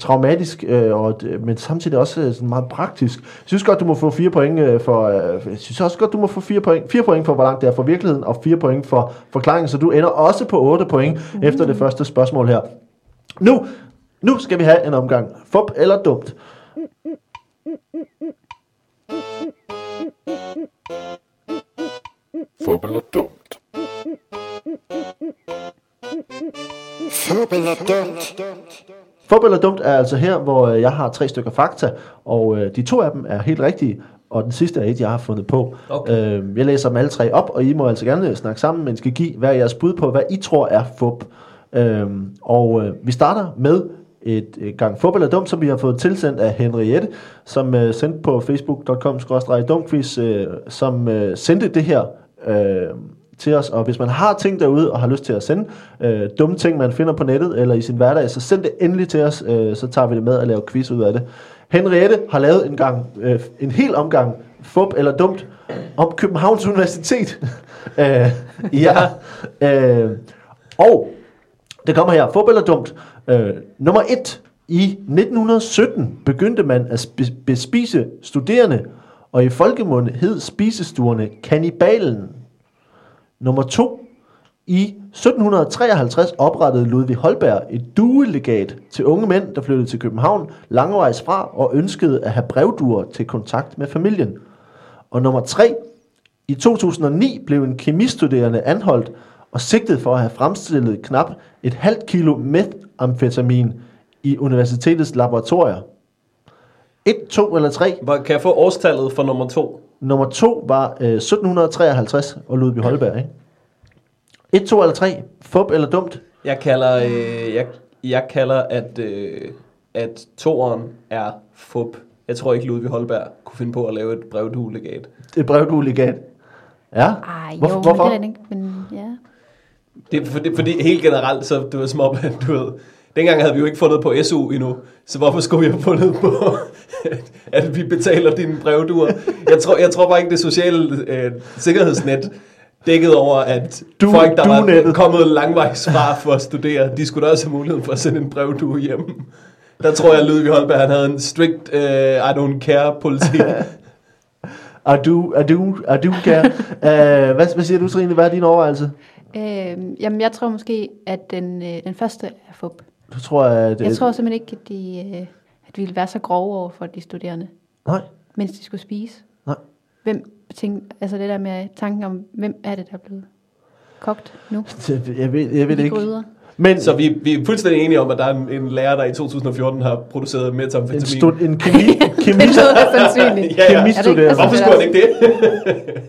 traumatisk, uh, og, men samtidig også uh, sådan meget praktisk. Jeg synes godt, du må få fire point uh, for, uh, jeg synes også godt, du må få fire point, fire point for, hvor langt det er fra virkeligheden, og fire point for forklaringen, så du ender også på 8 point mm. efter det første spørgsmål her. Nu, nu skal vi have en omgang. Fup eller dumt? Fup eller dumt? Fup eller dumt? Fup eller dumt er altså her, hvor øh, jeg har tre stykker fakta, og øh, de to af dem er helt rigtige, og den sidste er et, jeg har fundet på. Okay. Øh, jeg læser dem alle tre op, og I må altså gerne snakke sammen, men skal give hver jeres bud på, hvad I tror er fup. Øh, og øh, vi starter med et, et gang fup eller dumt, som vi har fået tilsendt af Henriette, som øh, sendte på facebook.com-dumquiz, øh, som øh, sendte det her øh, til os, og hvis man har ting derude og har lyst til at sende øh, dumme ting, man finder på nettet eller i sin hverdag, så send det endelig til os, øh, så tager vi det med og laver quiz ud af det. Henriette har lavet en gang, øh, en hel omgang fup eller dumt, om Københavns Universitet. [laughs] øh, ja. Øh, og det kommer her, fup eller dumt. Øh, nummer et. I 1917 begyndte man at bespise studerende, og i folkemunde hed spisestuerne Kannibalen. Nummer to. I 1753 oprettede Ludvig Holberg et duelegat til unge mænd, der flyttede til København langvejs fra og ønskede at have brevduer til kontakt med familien. Og nummer 3. I 2009 blev en kemistuderende anholdt og sigtet for at have fremstillet knap et halvt kilo methamfetamin i universitetets laboratorier. 1, 2 eller 3. Hvor- Kan jeg få årstallet for nummer to? Nummer 2 var øh, 1753 og Ludvig Holberg, ikke? 1, 2 eller 3. Fup eller dumt? Jeg kalder, øh, jeg, jeg kalder at, øh, at toeren er fup. Jeg tror ikke, Ludvig Holberg kunne finde på at lave et brevduelegat. Det er brevduelegat. Ja. Ej, Hvor- jo, hvorfor? men det er ikke, men ja. Det er fordi, fordi helt generelt, så det var som om, at du ved, dengang havde vi jo ikke fundet på SU endnu, så hvorfor skulle vi have fundet på, [laughs] at vi betaler dine brevduer? Jeg tror, jeg tror bare ikke, det sociale øh, sikkerhedsnet dækkede over, at Du- du, folk, der du-nettet. var kommet langvejs fra for at studere, de skulle da også have muligheden for at sende en brevdue hjem. Der tror jeg, at Ludvig Holberg han havde en strict uh, I don't care politik. [laughs] Er du, er du, er du kære? uh, [laughs] hvad, hvad siger du, Trine? Hvad er din overvejelse? Øh, jamen, jeg tror måske, at den, øh, den første er fup. Du tror, at... Jeg tror simpelthen ikke, at de, øh, at de ville være så grove over for de studerende, Nej, mens de skulle spise. nej. Hvem tænk, altså det der med tanken om, hvem er det, der er blevet kogt nu? [laughs] Jeg ved, jeg ved ikke. gryder? Men Så vi, vi er fuldstændig enige om, at der er en, en lærer, der i 2014 har produceret en, metamfetamin. stud, en kemi, [laughs] kemi, Det lyder sandsynligt. Ja, ja. kemistuderende. Hvorfor skulle han ikke det? [laughs]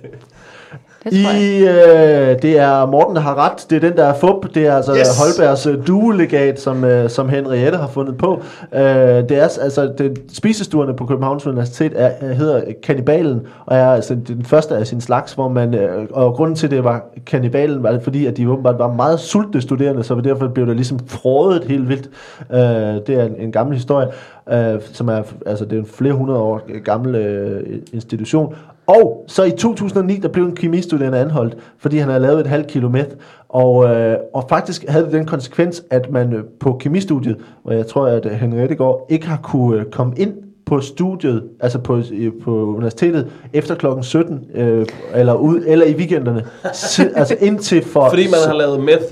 Det tror. I, øh, det er Morten, der har ret. Det er den, der er fup. Det er altså yes. Holbergs øh, duelegat, som, øh, som Henriette har fundet på. Øh, det er altså det, spisestuerne på Københavns Universitet er, er, hedder Kannibalen, og er altså den første af sin slags, hvor man, øh, og grunden til det var Kannibalen, var det fordi, at de åbenbart var meget sultne studerende, så derfor blev der ligesom frådet helt vildt. Øh, det er en, en gammel historie, øh, som er, altså det er en flere hundrede år gammel øh, institution, og så i 2009, der blev en kemistuderende anholdt, fordi han havde lavet et halvt kilo meth. Og, øh, og faktisk havde det den konsekvens, at man øh, på kemistudiet, hvor jeg tror, at øh, Henriette går, ikke har kunne øh, komme ind på studiet, altså på, øh, på universitetet, efter klokken 17, øh, eller, ud, eller i weekenderne. Si, altså indtil for... Fordi man har lavet meth.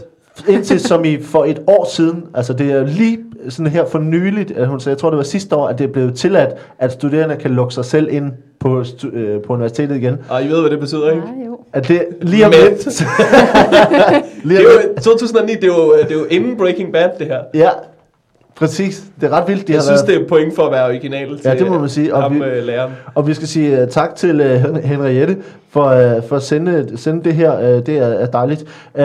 Indtil som i for et år siden, altså det er lige sådan her for nyligt, at hun sagde, jeg tror det var sidste år, at det er blevet tilladt, at studerende kan lukke sig selv ind på, stu- øh, på universitetet igen. Og I ved, hvad det betyder, ikke? Ja, jo. At det lige om [laughs] lidt... Det lige om er lidt. jo, 2009, det er jo, det er jo inden Breaking Bad, det her. Ja, præcis. Det er ret vildt, de Jeg har synes, været. det er point for at være original til Ja, det må man sige, og ham, vi- læreren. Og vi skal sige uh, tak til uh, Henriette for, uh, for at sende, sende det her. Uh, det er, er dejligt. Uh,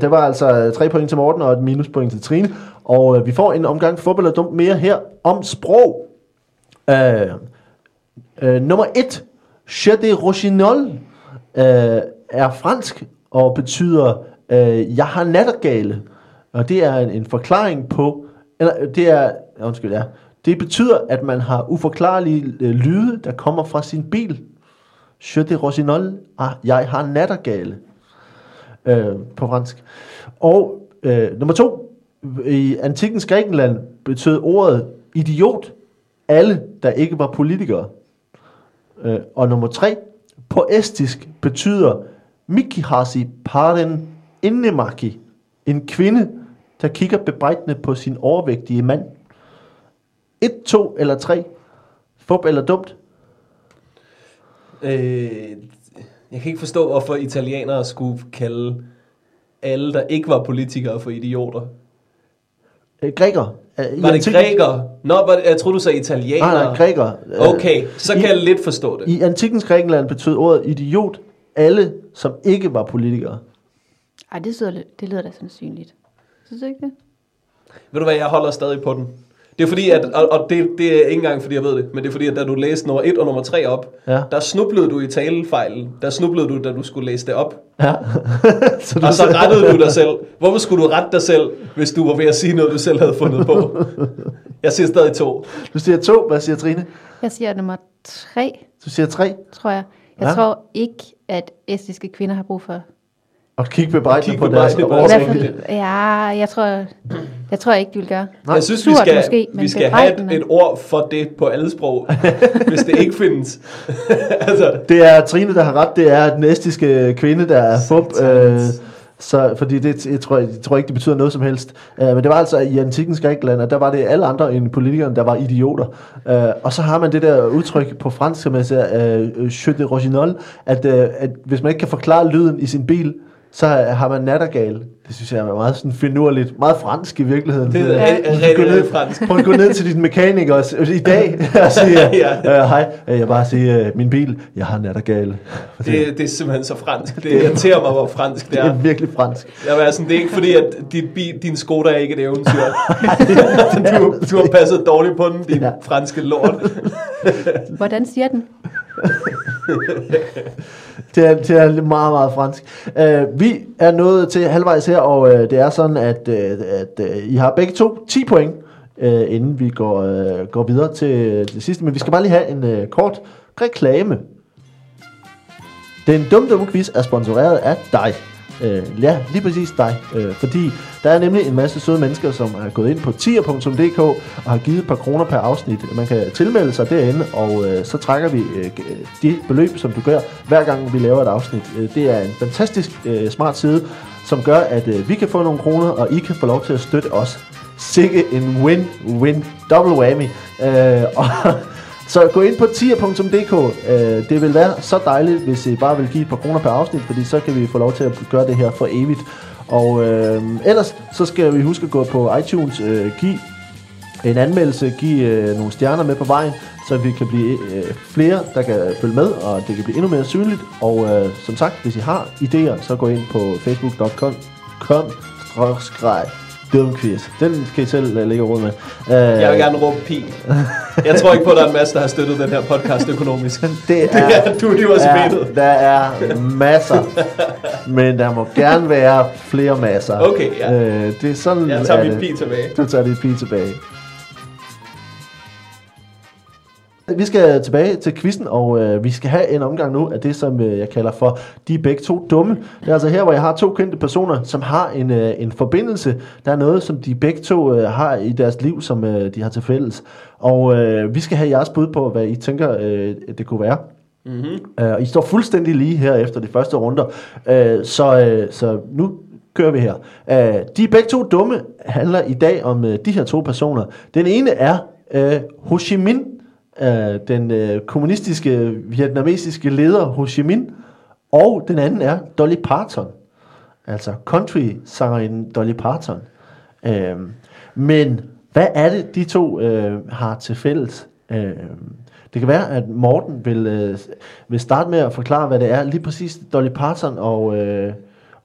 der var altså tre point til Morten og et minuspoint til Trine. Og uh, vi får en omgang fodbold og dumt mere her om sprog. Uh, uh, nummer et. Che de Rochinol uh, er fransk og betyder uh, jeg har nattergale. Og det er en, en forklaring på, eller øh, det er, undskyld, ja, det betyder, at man har uforklarlige øh, lyde, der kommer fra sin bil. Je de Rosinol, ah, jeg har nattergale, øh, på fransk. Og øh, nummer to, i antikkens Grækenland betød ordet idiot alle, der ikke var politikere. Øh, og nummer tre, på estisk betyder Mikihasi paren innemaki, en kvinde, der kigger bebrejdende på sin overvægtige mand. Et, to eller tre. Fup eller dumt. Øh, jeg kan ikke forstå, hvorfor italienere skulle kalde alle, der ikke var politikere, for idioter. Øh, græker. Øh, Var det antikken- grækere? Nå, var det, jeg troede, du sagde italienere. Nej, nej, græker. Øh, Okay, så kan i- jeg lidt forstå det. I antikkens Grækenland betød ordet idiot alle, som ikke var politikere. Ej, det, lyder, det lyder da sandsynligt. Synes du ikke det? Ved du hvad, jeg holder stadig på den. Det er fordi, at, og, og det, det er ikke engang fordi, jeg ved det, men det er fordi, at da du læste nummer 1 og nummer 3 op, Ja. der snublede du i talefejlen. Der snublede du, da du skulle læse det op. Ja. [laughs] så du Og så rettede du dig selv. Hvorfor skulle du rette dig selv, hvis du var ved at sige noget, du selv havde fundet på? Jeg siger stadig to. Du siger to. Hvad siger Trine? Jeg siger nummer tre, Du siger tre. tror jeg. Jeg ja. tror ikke, at estiske kvinder har brug for... Og kigge bebrejdende på deres bebrejdende på I deres hvert overvægt. fald, ja, jeg tror, jeg tror ikke, de vil gøre. Nej, jeg synes, vi skal, måske, vi skal have et, ord for det på alle sprog, [laughs] hvis det ikke findes. [laughs] altså, Det er Trine, der har ret. Det er den estiske kvinde, der er fup. Øh, så, fordi det, jeg, tror, jeg tror ikke, det betyder noget som helst. Uh, men det var altså i antikkens Grækenland, og der var det alle andre end politikerne, der var idioter. Uh, og så har man det der udtryk på fransk, som jeg siger, uh, jeu de original, at, uh, at hvis man ikke kan forklare lyden i sin bil, så har man nattergal. Det synes jeg er meget sådan finurligt. Meget fransk i virkeligheden. Det er rigtig, Du rigtig, gå ned- fransk. Prøv at gå ned til din mekaniker og i dag [laughs] [laughs] og sige, Ja. ja. hej, øh, jeg bare sige, uh, min bil, jeg har nattergale. Det, det er [laughs] simpelthen så fransk. Det irriterer mig, hvor fransk det Det er er. virkelig fransk. Jeg vil være sådan, det er ikke fordi, at dit bil, din Skoda er ikke et eventyr. du, du har passet dårligt på den, din Ja. franske lort. Hvordan siger den? [laughs] Det er, det er meget, meget fransk. Uh, vi er nået til halvvejs her, og uh, det er sådan, at, uh, at uh, I har begge to 10 point, uh, inden vi går, uh, går videre til det sidste. Men vi skal bare lige have en uh, kort reklame. Den dumme dumme quiz er sponsoreret af dig. Øh, ja, lige præcis dig. Øh, fordi der er nemlig en masse søde mennesker, som er gået ind på tier.dk og har givet et par kroner per afsnit. Man kan tilmelde sig derinde, og øh, så trækker vi øh, de beløb, som du gør, hver gang vi laver et afsnit. Øh, det er en fantastisk øh, smart side, som gør, at øh, vi kan få nogle kroner, og I kan få lov til at støtte os. Sikke en win-win, double whammy. Øh, [laughs] og så gå ind på tier.dk. Øh, det vil være så dejligt, hvis I bare vil give et par kroner per afsnit, fordi så kan vi få lov til at gøre det her for evigt. Og øh, ellers så skal vi huske at gå på iTunes, øh, give en anmeldelse, give øh, nogle stjerner med på vejen, så vi kan blive øh, flere, der kan følge med, og det kan blive endnu mere synligt. Og øh, som sagt, hvis I har idéer, så gå ind på facebook.com skråstreg, dumquiz. Den kan I selv øh, lægge råd med. Øh, Jeg vil gerne råbe pi. Jeg tror ikke på, at der er en masse, der har støttet den her podcast økonomisk. Det [laughs] Det er, er du er, benet. der er masser, men der må gerne være flere masser. Okay, ja. Øh, det er sådan, Jeg tager er min det. pi tilbage. Du tager dit pi tilbage. Vi skal tilbage til quizzen, og øh, vi skal have en omgang nu af det, som øh, jeg kalder for De er begge to dumme. Det er altså her, hvor jeg har to kendte personer, som har en, øh, en forbindelse. Der er noget, som de begge to øh, har i deres liv, som øh, de har til fælles. Og øh, vi skal have jeres bud på, hvad I tænker, øh, det kunne være. Mm-hmm. Uh, I står fuldstændig lige her efter de første runder, uh, så, uh, så nu kører vi her. Uh, de er begge to dumme handler i dag om uh, de her to personer. Den ene er uh, Ho Chi Minh, uh, den uh, kommunistiske vietnamesiske leder Ho Chi Minh, og den anden er Dolly Parton, altså country-sangerinden Dolly Parton. Uh, men hvad er det, de to uh, har til fælles? Uh, det kan være, at Morten vil, øh, vil starte med at forklare, hvad det er, lige præcis Dolly Parton og, øh,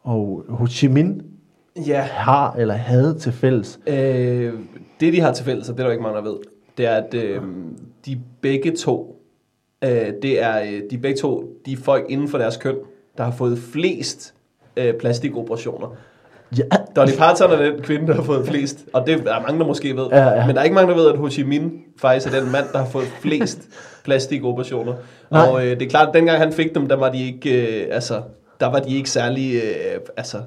og Ho Chi Minh Ja, har eller havde til fælles. øh, det de har til fælles, og det er der ikke mange, der ved, det er, at øh, de begge to, øh, det er øh, de begge to, de er folk inden for deres køn, der har fået flest øh, plastikoperationer. Ja, Dolly Parton er den kvinde, der har fået flest, og det er mange, der måske ved. Ja, ja. Men der er ikke mange, der ved, at Ho Chi Minh faktisk er den mand, der har fået flest plastikoperationer. Nej. Og øh, det er klart, at dengang han fik dem, der var de ikke, øh, altså, der var de ikke særlig, øh, altså,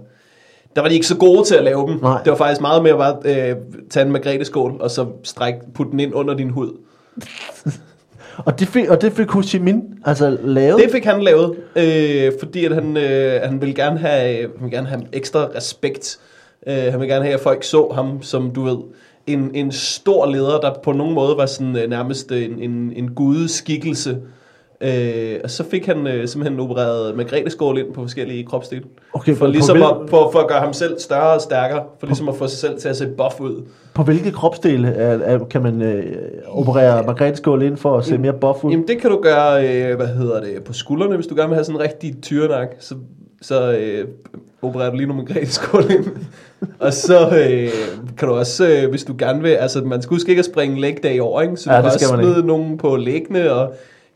der var de ikke så gode til at lave dem. Nej. Det var faktisk meget mere bare øh, tage en Margrethe-skål, og så stræk, putte den ind under din hud. [laughs] og det fik, og det fik Ho Chi Minh altså lavet. Det fik han lavet, øh, fordi at han, øh, han ville gerne have, han ville gerne have ekstra respekt. Øh, han ville gerne have, at folk så ham som, du ved, en, en stor leder, der på nogen måde var sådan øh, nærmest en, en, en gudeskikkelse. Øh, og så fik han øh, simpelthen opereret Margrethe skål ind på forskellige kropsdele. Okay, for, ligesom på at, hvil- for, for at gøre ham selv større og stærkere. For ligesom at få sig selv til at se buff ud. På hvilke kropsdele er, er, kan man øh, operere Margrethe Skål ind for at se mere buff ud? Jamen det kan du gøre, øh, hvad hedder det, på skuldrene, hvis du gerne vil have sådan en rigtig tyrenak, så, så øh, opererer du lige nogle Margrethe skål ind. og så øh, kan du også, øh, hvis du gerne vil, altså man skal huske ikke at springe leg day over, ikke? så Ja, du det kan også smide nogen på læggene og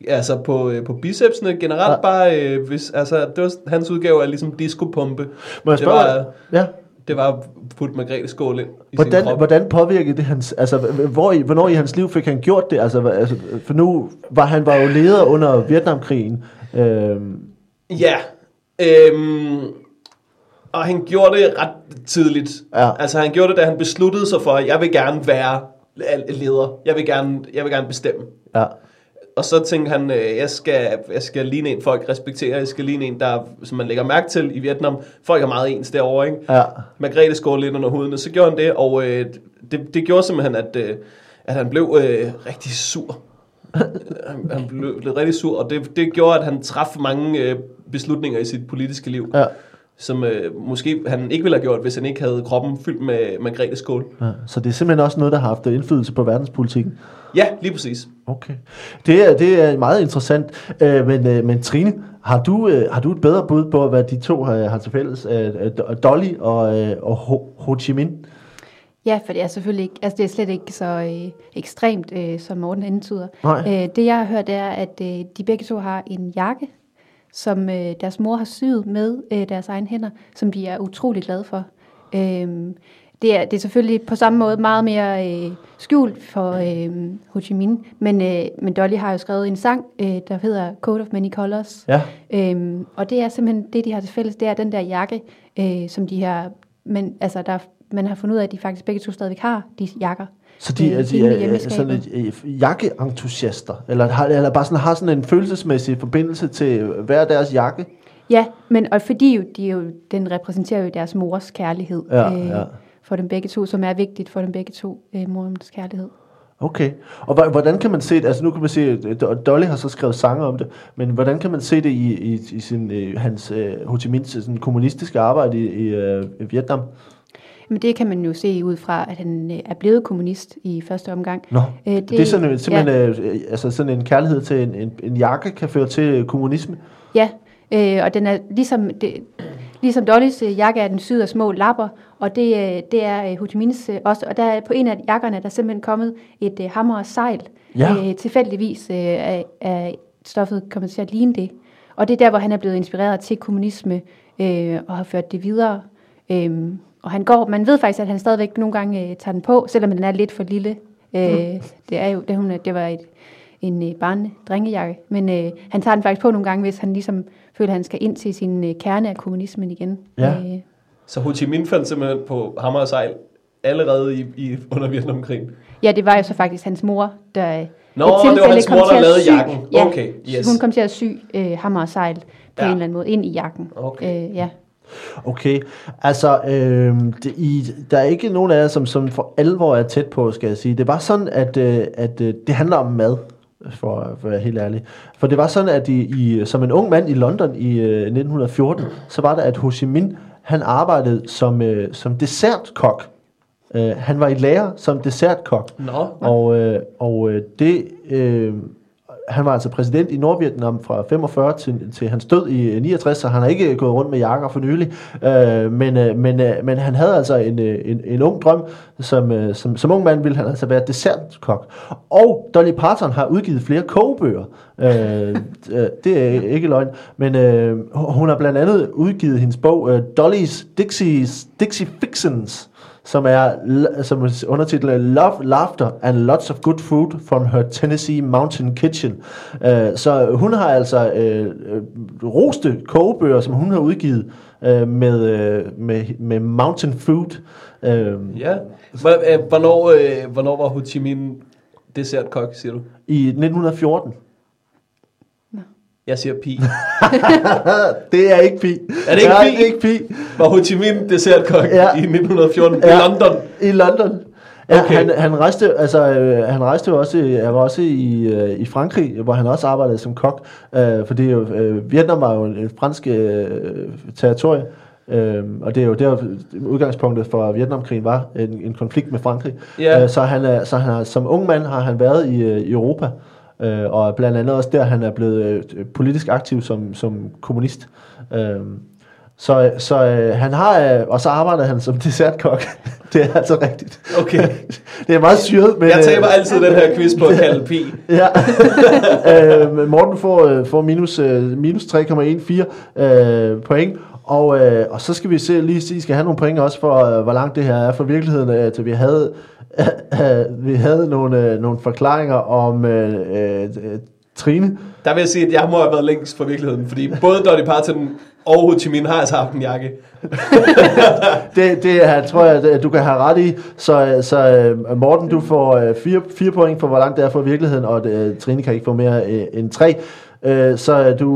altså på, øh, på bicepsene. Generelt Ja. bare, øh, hvis, altså det var hans udgave af ligesom disco-pumpe. Må jeg det spørge? var- ja. Det var at putte Margrethe Skål ind i sin Hvordan, krop. hvordan påvirkede det hans, altså hvor, i- hvornår i hans liv fik han gjort det? Altså, altså for nu var han var jo leder under Vietnamkrigen. Øhm, Ja. Øhm, og han gjorde det ret tidligt. Ja. Altså han gjorde det, da han besluttede sig for, at jeg vil gerne være leder. Jeg vil gerne, jeg vil gerne bestemme. ja. Og så tænkte han, øh, jeg skal, jeg skal ligne en, folk respekterer. Jeg skal ligne en, der, som man lægger mærke til i Vietnam. Folk er meget ens derovre, ikke? Ja. Margrethe skårte lidt under huden, og så gjorde han det, og øh, det, det gjorde simpelthen, at, øh, at han blev øh, rigtig sur. [laughs] han, han blev, blev rigtig sur, og det, det gjorde, at han traf mange øh, beslutninger i sit politiske liv, Ja. som øh, måske han ikke ville have gjort, hvis han ikke havde kroppen fyldt med Margrethe skål. ja. Så det er simpelthen også noget, der har haft indflydelse på verdenspolitikken. Ja, lige præcis. Okay. Det er, det er meget interessant. Øh, men, øh, men Trine, har du, øh, har du et bedre bud på, hvad de to har, har til fælles? Øh, øh, Dolly og, øh, og Ho, Ho Chi Minh? Ja, for det er selvfølgelig ikke, altså det er slet ikke så øh, ekstremt, øh, som Morten antyder. Nej. Øh, det jeg har hørt er, at øh, de begge to har en jakke, som øh, deres mor har syet med øh, deres egne hænder, som de er utrolig glade for. Øh, det, er, det er selvfølgelig på samme måde meget mere øh, skjult for øh, Ho Chi Minh, men, øh, men Dolly har jo skrevet en sang, øh, der hedder Code of Many Colors. Ja. Øhm, og det er simpelthen det, de har til fælles, det er den der jakke, øh, som de her, men altså der, man har fundet ud af, at de faktisk begge to stadigvæk har de jakker. Så de, Øh, er, de er, er hjemmeskabet. sådan et, øh, jakkeentusiaster? Eller, har, eller bare sådan, har sådan en følelsesmæssig forbindelse til hver deres jakke? Ja, men og fordi jo, de jo, den repræsenterer jo deres mors kærlighed øh, Ja, ja. For dem begge to, som er vigtigt for dem begge to, øh, morens kærlighed. Okay. Og hvordan kan man se det? Altså nu kan man se, at Do- Dolly har så skrevet sange om det, men hvordan kan man se det i, i, i sin, øh, hans øh, Ho Chi Minhs sådan, kommunistiske arbejde i, i øh, Vietnam? Men det kan man jo se ud fra, at han øh, er blevet kommunist i første omgang. Nå, Øh, det, det er sådan, simpelthen ja. øh, altså sådan en kærlighed til en, en, en jakke kan føre til kommunisme? Ja, øh, og den er ligesom, det, ligesom Dollys øh, jakke er den syet af små lapper, og det, øh, det er øh, Ho Chi Minhs også. Og der er på en af jakkerne, der er simpelthen kommet et hammer og sejl. Ja. Øh, tilfældigvis øh, er, er stoffet kommet til at ligne det. Og det er der, hvor han er blevet inspireret til kommunisme øh, og har ført det videre. Øhm, og han går, man ved faktisk, at han stadigvæk nogle gange øh, tager den på, selvom den er lidt for lille. Øh, det er jo, det, hun, det var et, en øh, barne drengejakke, men øh, han tager den faktisk på nogle gange, hvis han ligesom føler, at han skal ind til sin øh, kerne af kommunismen igen. Ja. Øh, Så Ho Chi Minh fandt simpelthen på hammer og sejl allerede i, i under Vietnamkrigen. ja, det var jo så faktisk hans mor, der øh, Nå, et det var hans kom mor, til der at lavede sy- jakken. Ja, Okay, yes. hun kom til at sy øh, hammer og sejl på Ja. en eller anden måde ind i jakken. Okay. Øh, ja. Okay, altså, øh, det, I, der er ikke nogen af jer, som, som for alvor er tæt på, skal jeg sige. Det var sådan, at, øh, at øh, det handler om mad, for, for at være helt ærlig. For det var sådan, at I, I, som en ung mand i London i øh, 1914, så var det, at Ho Chi Minh, han arbejdede som, øh, som dessertkok. Øh, han var i lærer som dessertkok. Nå, Og, øh, og øh, det, øh, han var altså præsident i Nordvietnam fra 45 til, til hans død i 69, så han har ikke gået rundt med jakker for nylig. Øh, men, øh, men, øh, men han havde altså en, øh, en, en ung drøm, som, øh, som, som ung mand ville han altså være dessertkok. Og Dolly Parton har udgivet flere kogebøger. Øh, øh, det er ikke løgn. Men øh, hun har blandt andet udgivet hendes bog øh, Dolly's Dixie's, Dixie Fixins, som er som er undertitlet Love, Laughter and Lots of Good Food from Her Tennessee Mountain Kitchen. Uh, så hun har altså uh, roste kogebøger, som hun har udgivet uh, med, uh, med, med Mountain Food. Uh, ja. Hvor- øh, Hvornår, øh, hvornår var Ho Chi Minh dessertkok, siger du? I 1914. Jeg siger pi. [laughs] det er ikke pi. Er det ikke Nej, pi? det er ikke pi. Var Ho Chi Minh dessertkok Ja. i 1914 Ja. i London? I London. Ja, Okay. han, han rejste, altså, øh, han rejste jo også, han var også i, øh, i Frankrig, hvor han også arbejdede som kok, øh, fordi jo, øh, Vietnam var jo en, en fransk øh, territorie, øh, og det er jo der udgangspunktet for Vietnamkrigen var, en, en konflikt med Frankrig. Ja. Øh, så han er, så han som ung mand har han været i, øh, i Europa, øh, og blandt andet også der, han er blevet øh, politisk aktiv som, som kommunist. Øh, så, så øh, han har, øh, og så arbejder han som [laughs] dessertkok. det er altså rigtigt. Okay. [laughs] det er meget syret, men... Jeg øh, taber altid den her quiz på at [laughs] kalde pi. Ja. øh, Morten får, øh, får minus, øh, minus 3,14 øh, point, Og, øh, og så skal vi se, lige se, I skal have nogle point også for, øh, hvor langt det her er fra virkeligheden. Øh, til vi havde, øh, [coughs] vi havde nogle, øh, nogle forklaringer om øh, øh, øh, Trine. Der vil jeg sige, at jeg må have været længst fra virkeligheden, fordi både Dolly Parton og Ho Chi Minh har altså haft en jakke. [laughs] Det, det er, tror jeg, du kan have ret i. Så, så øh, Morten, du får fire, fire point for, hvor langt det er fra virkeligheden, og øh, Trine kan ikke få mere end tre. Så du,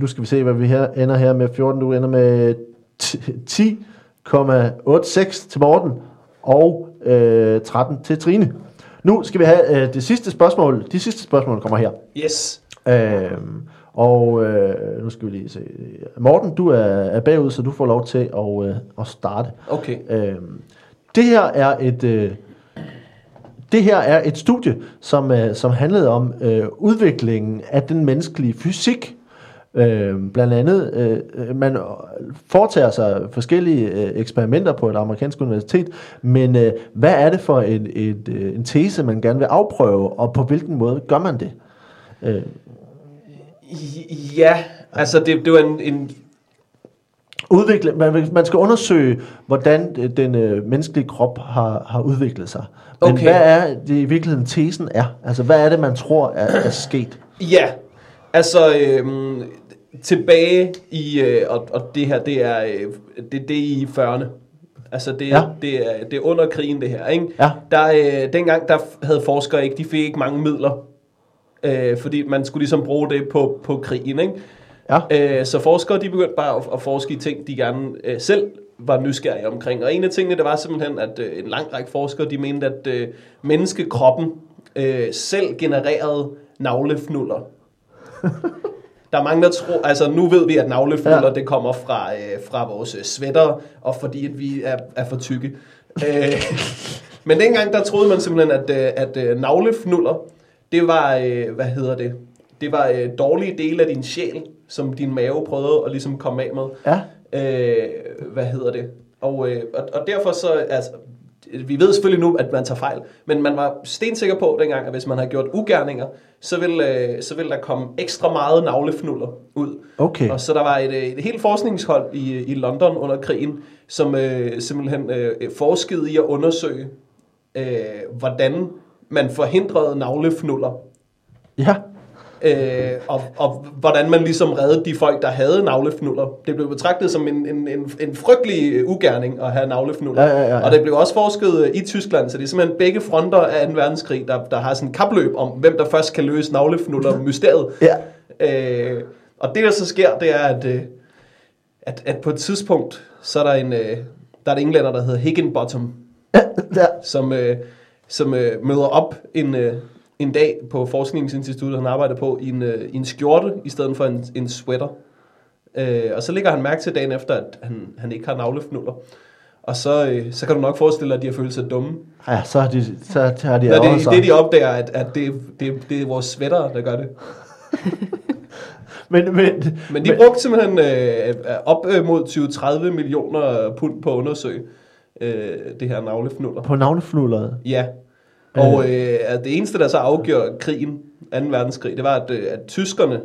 nu skal vi se, hvad vi her ender her med 14. Du ender med t- 10,86 til Morten og øh, 13 til Trine. Nu skal vi have øh, det sidste spørgsmål. De sidste spørgsmål kommer her. Yes. Øhm, og øh, nu skal vi lige se. Morten, du er, er bagud, så du får lov til at, øh, at starte. Okay. Øhm, det her er et øh, det her er et studie, som, øh, som handlede om øh, udviklingen af den menneskelige fysik. Øh, blandt andet, øh, man foretager sig forskellige øh, eksperimenter på et amerikansk universitet, men øh, hvad er det for en, et, øh, en tese, man gerne vil afprøve, og på hvilken måde gør man det? Øh, Ja, altså det, det var en, en udvikle, man, man skal undersøge, hvordan øh, den øh, menneskelige krop har, har udviklet sig. Men Okay. hvad er det i virkeligheden tesen er? Altså, hvad er det, man tror er, er sket? Ja, altså øhm, tilbage i, øh, og, og det her, det er, øh, det, det er i 40'erne. Altså det, Ja. det, er, det er under krigen det her, ikke? Ja. Der, øh, dengang der havde forskere ikke, de fik ikke mange midler, øh, fordi man skulle ligesom bruge det på, på krigen, ikke? Ja. Øh, så forskere, de begyndte bare at, at forske i ting, de gerne øh, selv var nysgerrige omkring. Og en af tingene, det var simpelthen, at øh, en lang række forskere, de mente, at øh, menneskekroppen øh, selv genererede navlefnuller. [laughs] Der er mange, der tror, altså nu ved vi, at navlefnuller, Ja. det kommer fra, øh, fra vores øh, sweater, og fordi at vi er, er for tykke. øh, [laughs] men dengang, der troede man simpelthen, at, øh, at øh, navlefnuller, det var, øh, hvad hedder det, det var øh, dårlige dele af din sjæl, som din mave prøvede at ligesom komme af med. Ja. Øh, hvad hedder det? Og, øh, og, og derfor så, altså, vi ved selvfølgelig nu, at man tager fejl, men man var stensikker på dengang, at hvis man havde gjort ugerninger, så ville, øh, så ville der komme ekstra meget navlefnuller ud. Okay. Og så der var et, øh, et helt forskningshold i, i London under krigen, som øh, simpelthen øh, forskede i at undersøge, øh, hvordan man forhindrede navlefnuller Ja. Øh, og, og hvordan man ligesom reddede de folk, der havde navlefnuller. Det blev betragtet som en, en, en, en frygtelig øh, ugerning at have navlefnuller. Ja, ja, ja, ja. Og det blev også forsket øh, i Tyskland, så det er simpelthen begge fronter af 2. verdenskrig, der, der har sådan en kapløb om, hvem der først kan løse navlefnuller-mysteriet. [laughs] Ja. Øh, og det, der så sker, det er, at, øh, at, at på et tidspunkt, så er der en, der er en englænder, der hedder Higginbottom, [laughs] ja. som, øh, som øh, møder op en, en dag på forskningsinstituttet, han arbejder på, i en, øh, i en skjorte, i stedet for en, en sweater. Øh, og så lægger han mærke til dagen efter, at han, han ikke har navlefnuller. Og så, øh, så kan du nok forestille dig, at de har følt sig dumme. Ja, så har de, så har de Når det, sig. det de opdager, at, at det, det, det er vores sweater, der gør det. [laughs] Men, men, Men de brugte simpelthen øh, op øh, mod 20-30 millioner pund på at undersøge øh, det her navlefnuller. på navnefnulleret. Ja. Og øh, at det eneste, der så afgjorde krigen, 2. verdenskrig, det var, at, øh, at tyskerne,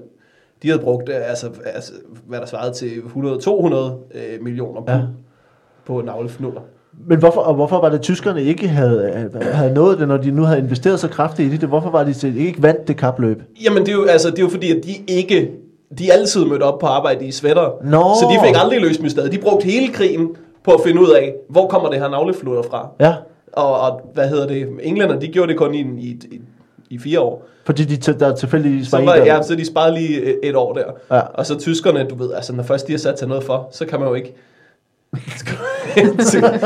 de havde brugt, øh, altså, altså hvad der svarede til 100-200 øh, millioner pund Ja. på navlefnuller. Men hvorfor, og hvorfor var det, at tyskerne ikke havde, havde nået det, når de nu havde investeret så kraftigt i det? Hvorfor var de til- ikke vandt det kapløb? Jamen, det er jo, altså, det er jo fordi, at de ikke... De altid mødte op på arbejde i sweater. Nå. Så de fik aldrig løst mysteriet. De brugte hele krigen på at finde ud af, hvor kommer det her navlefnuller fra. Ja, Og, og hvad hedder det? Englænder, de gjorde det kun i, i, i, i fire år. fordi de der tilfældigvis var Så, en, var, der... ja, så de sparede lige et- år der. Ja. Og så tyskerne, du ved, altså når først de har sat sig noget for, så kan man jo ikke... så, kan-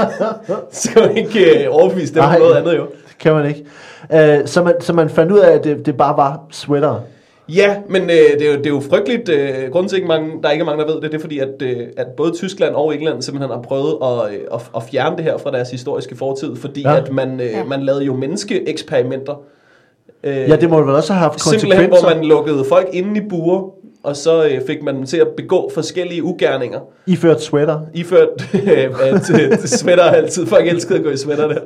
så kan man ikke øh, overbevise dem om noget andet jo. Kan man ikke. Uh, så, man, så man fandt ud af, at det, det bare var sweater. Ja, men øh, det, er jo, det er jo frygteligt. Øh, grunden til, ikke mange, der er ikke mange, der ved det, det er fordi, at, øh, at både Tyskland og England simpelthen har prøvet at, øh, at, at fjerne det her fra deres historiske fortid, fordi Ja. at man, øh, Ja. man lavede jo menneskeeksperimenter. Øh, Ja, det må vel også have haft Simpelthen, konsekvenser hvor man lukkede folk inde i buer, og så øh, fik man dem til at begå forskellige ugerninger. iført sweater. Iført, øh, at øh, sweater altid. Folk elskede at gå i sweater der.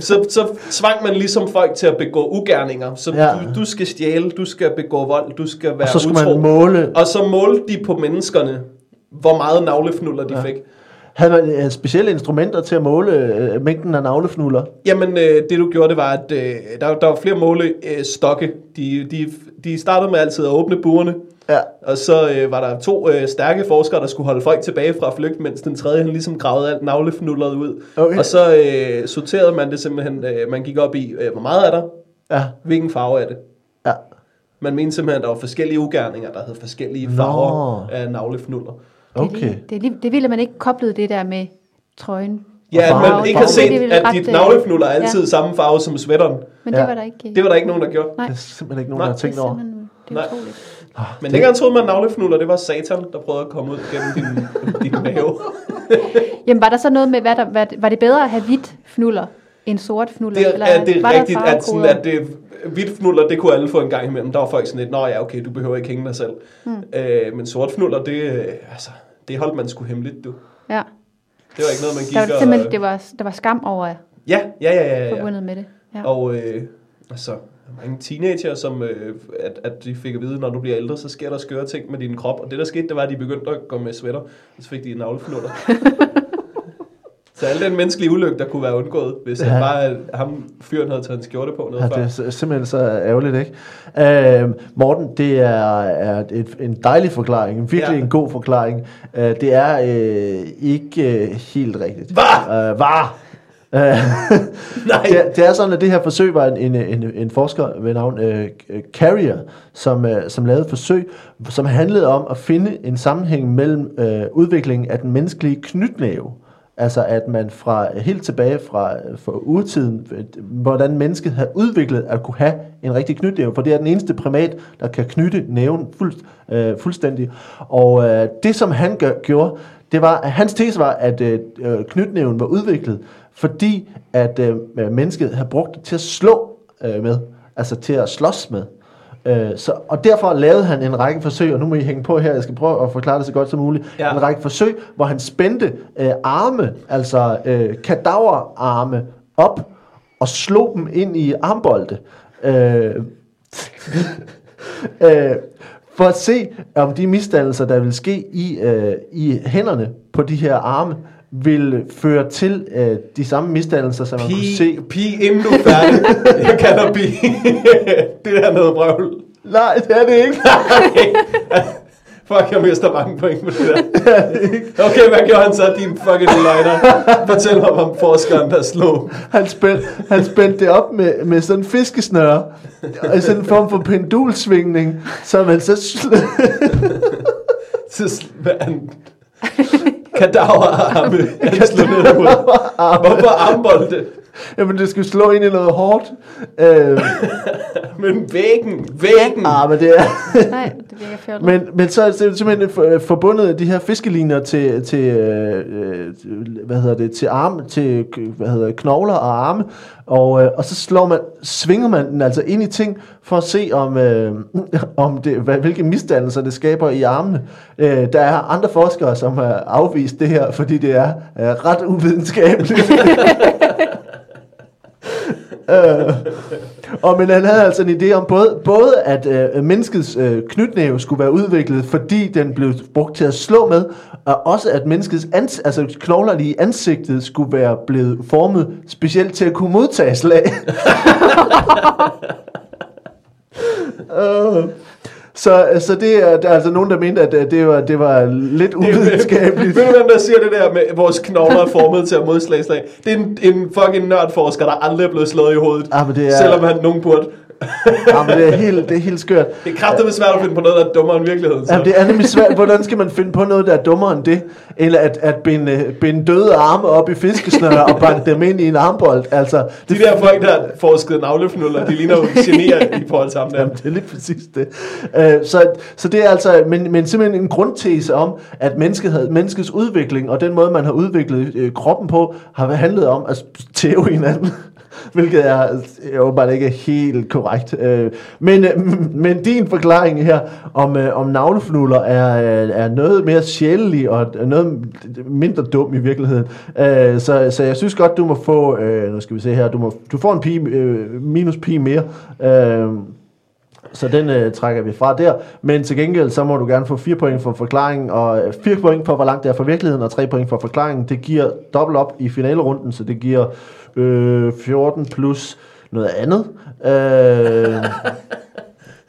Så, så tvang man ligesom folk til at begå ugerninger. Så Ja. du, du skal stjæle, du skal begå vold, du skal være Og så skulle utro. man måle. Og så målte de på menneskerne, hvor meget navlefnuller de ja. fik. Havde man øh, specielle instrumenter til at måle øh, mængden af navlefnuller? Jamen, øh, det du gjorde, det var, at øh, der, der var flere målestokke. Øh, stokke. de, de, de startede med altid at åbne burene, Ja. og så øh, var der to øh, stærke forskere, der skulle holde folk tilbage fra at flygte, mens den tredje han ligesom gravede alt navlefnulleret ud. Okay. Og så øh, sorterede man det simpelthen, øh, man gik op i, øh, hvor meget er der, Ja. hvilken farve er det. Ja. Man mente simpelthen, at der var forskellige ugerninger, der havde forskellige Nå. farver af navlefnuller. Det er, Okay. det, lige, det ville man ikke koblede det der med trøjen. Ja, at farve- man ikke har set, Det at dit øh, navlefnuller er altid ja. samme farve som sweateren. Men Ja. det var der ikke. Det var der ikke nogen, der gjorde. Nej, Det er simpelthen ikke nogen, Nej, der har det tænkt er over. det er Nej. utroligt. Men dengang troede man, at navlefnuller, det var satan, der prøvede at komme ud gennem din, [laughs] din mave. [laughs] Jamen var der så noget med, hvad der, hvad, var det bedre at have hvidt fnuller end sort fnuller? Det eller er, det var er rigtigt, at, sådan, at det, hvidt fnuller, det kunne alle få en gang imellem. Der var folk sådan lidt, nå ja, okay, du behøver ikke hænge dig selv. Mm. Øh, men sort fnuller, det, øh, altså, det holdt man sgu hemmeligt, du. Ja, Det var ikke noget, man gik der var og... simpelthen, det var, der var skam over Ja, ja, ja, ja, ja. forbundet med det. Ja. Og øh, altså, mange teenager, som øh, at, at de fik at vide, når du bliver ældre, så sker der skøre ting med din krop. Og det, der skete, det var, at de begyndte at gå med sweater, og så fik de en navlefnuller. [laughs] så al den menneskelige ulykke, der kunne være undgået, hvis Ja. bare ham fyren havde taget en skjorte på noget Ja, før. det er sim- simpelthen så ærgerligt, ikke? Øh, Morten, det er, er et, en dejlig forklaring, en virkelig Ja. en god forklaring. Øh, det er øh, ikke øh, helt rigtigt. Hva? Øh, var! Øh, [laughs] Nej. det, det er sådan, at det her forsøg var en, en, en, en forsker ved navn øh, Carrier, som, øh, som lavede et forsøg, som handlede om at finde en sammenhæng mellem øh, udviklingen af den menneskelige knytnæve, altså at man fra helt tilbage fra, fra urtiden, øh, hvordan mennesket havde udviklet at kunne have en rigtig knytnæve, for det er den eneste primat, der kan knytte næven fuld, øh, fuldstændig. Og øh, det, som han gør, gjorde, det var, at hans tese var, at øh, øh, knytnæven var udviklet, fordi at øh, mennesket havde brugt det til at slå øh, med, altså til at slås med. Øh, så, og derfor lavede han en række forsøg, og nu må I hænge på her, jeg skal prøve at forklare det så godt som muligt. Ja. En række forsøg, hvor han spændte øh, arme, altså øh, kadaverarme, op og slog dem ind i armbolde. Øh, [laughs] øh, for at se, om de misdannelser, der vil ske i, øh, i hænderne på de her arme, vil føre til øh, de samme misdannelser, som man kunne se. Pige, inden du er færdig. Jeg kalder pige. [laughs] det er noget brøvl. Nej, det er det ikke. [laughs] Fuck, jeg mister mange point på det der. Okay, hvad gjorde han så, din fucking løgner? Fortæl mig om forskeren, der slog. Han spændte, han spændte det op med, med sådan en fiskesnøre, og sådan en form for pendulsvingning, så man så sl- [laughs] Så sl- han... Kadaverarme. På. Hvorfor armbolde? Jamen, det skulle slå ind i noget hårdt. Øh, [laughs] Men væggen, væggen. ah, men det er... Nej, det virker fjollet. Men, men så er det simpelthen for- forbundet de her fiskeliner til, til øh, øh, hvad hedder det, til arme, til hvad hedder det, knogler og arme, og, øh, og så slår man, svinger man den altså ind i ting, for at se om, øh, om det, hvad, hvilke misdannelser det skaber i armene. Øh, der er andre forskere, som har afvist det her, fordi det er øh, ret uvidenskabeligt. [laughs] øh, og men han havde altså en idé om både, både at øh, menneskets øh, knytnæve skulle være udviklet, fordi den blev brugt til at slå med, og også at menneskets ans- altså knoglerne i ansigtet skulle være blevet formet specielt til at kunne modtage slag. [laughs] øh, så, så det er, der er altså nogen, der mente, at det var, det var lidt uvidenskabeligt. [laughs] Ved du, hvem der siger det der med, at vores knogler er formet til at modslag slag? Det er en, en fucking nørdforsker, der aldrig er blevet slået i hovedet. Ah, men det er- Selvom han nogen burde. Jamen, det, er helt, det er helt skørt. Det er kraftigt svært at finde på noget, der er dummere end virkeligheden. Så. Jamen, det er nemlig svært. Hvordan skal man finde på noget, der er dummere end det? Eller at, at binde, binde døde arme op i fiskesnøre og banke dem ind i en armbold. Altså, De der folk, der har forsket navlefnuller, de ligner jo genier i forhold til ham der. Jamen, det er lige præcis det. Uh, så, så det er altså, men, men simpelthen en grundtese om, at mennesket menneskets udvikling, og den måde, man har udviklet øh, kroppen på, har handlet om at tæve hinanden. Hvilket er øh, åbenbart ikke helt korrekt. Øh, men, øh, men din forklaring her om, øh, om navlefnuller er, øh, er noget mere sjældent og noget mindre dum i virkeligheden. Øh, så, så jeg synes godt, du må få, øh, nu skal vi se her, du, må, du får en pi, øh, minus pi mere. Øh, så den øh, trækker vi fra der. Men til gengæld, så må du gerne få 4 point for forklaringen, og 4 point for, hvor langt det er fra virkeligheden, og 3 point for forklaringen. Det giver dobbelt op i finalerunden, så det giver øh, 14 plus noget andet. Øh,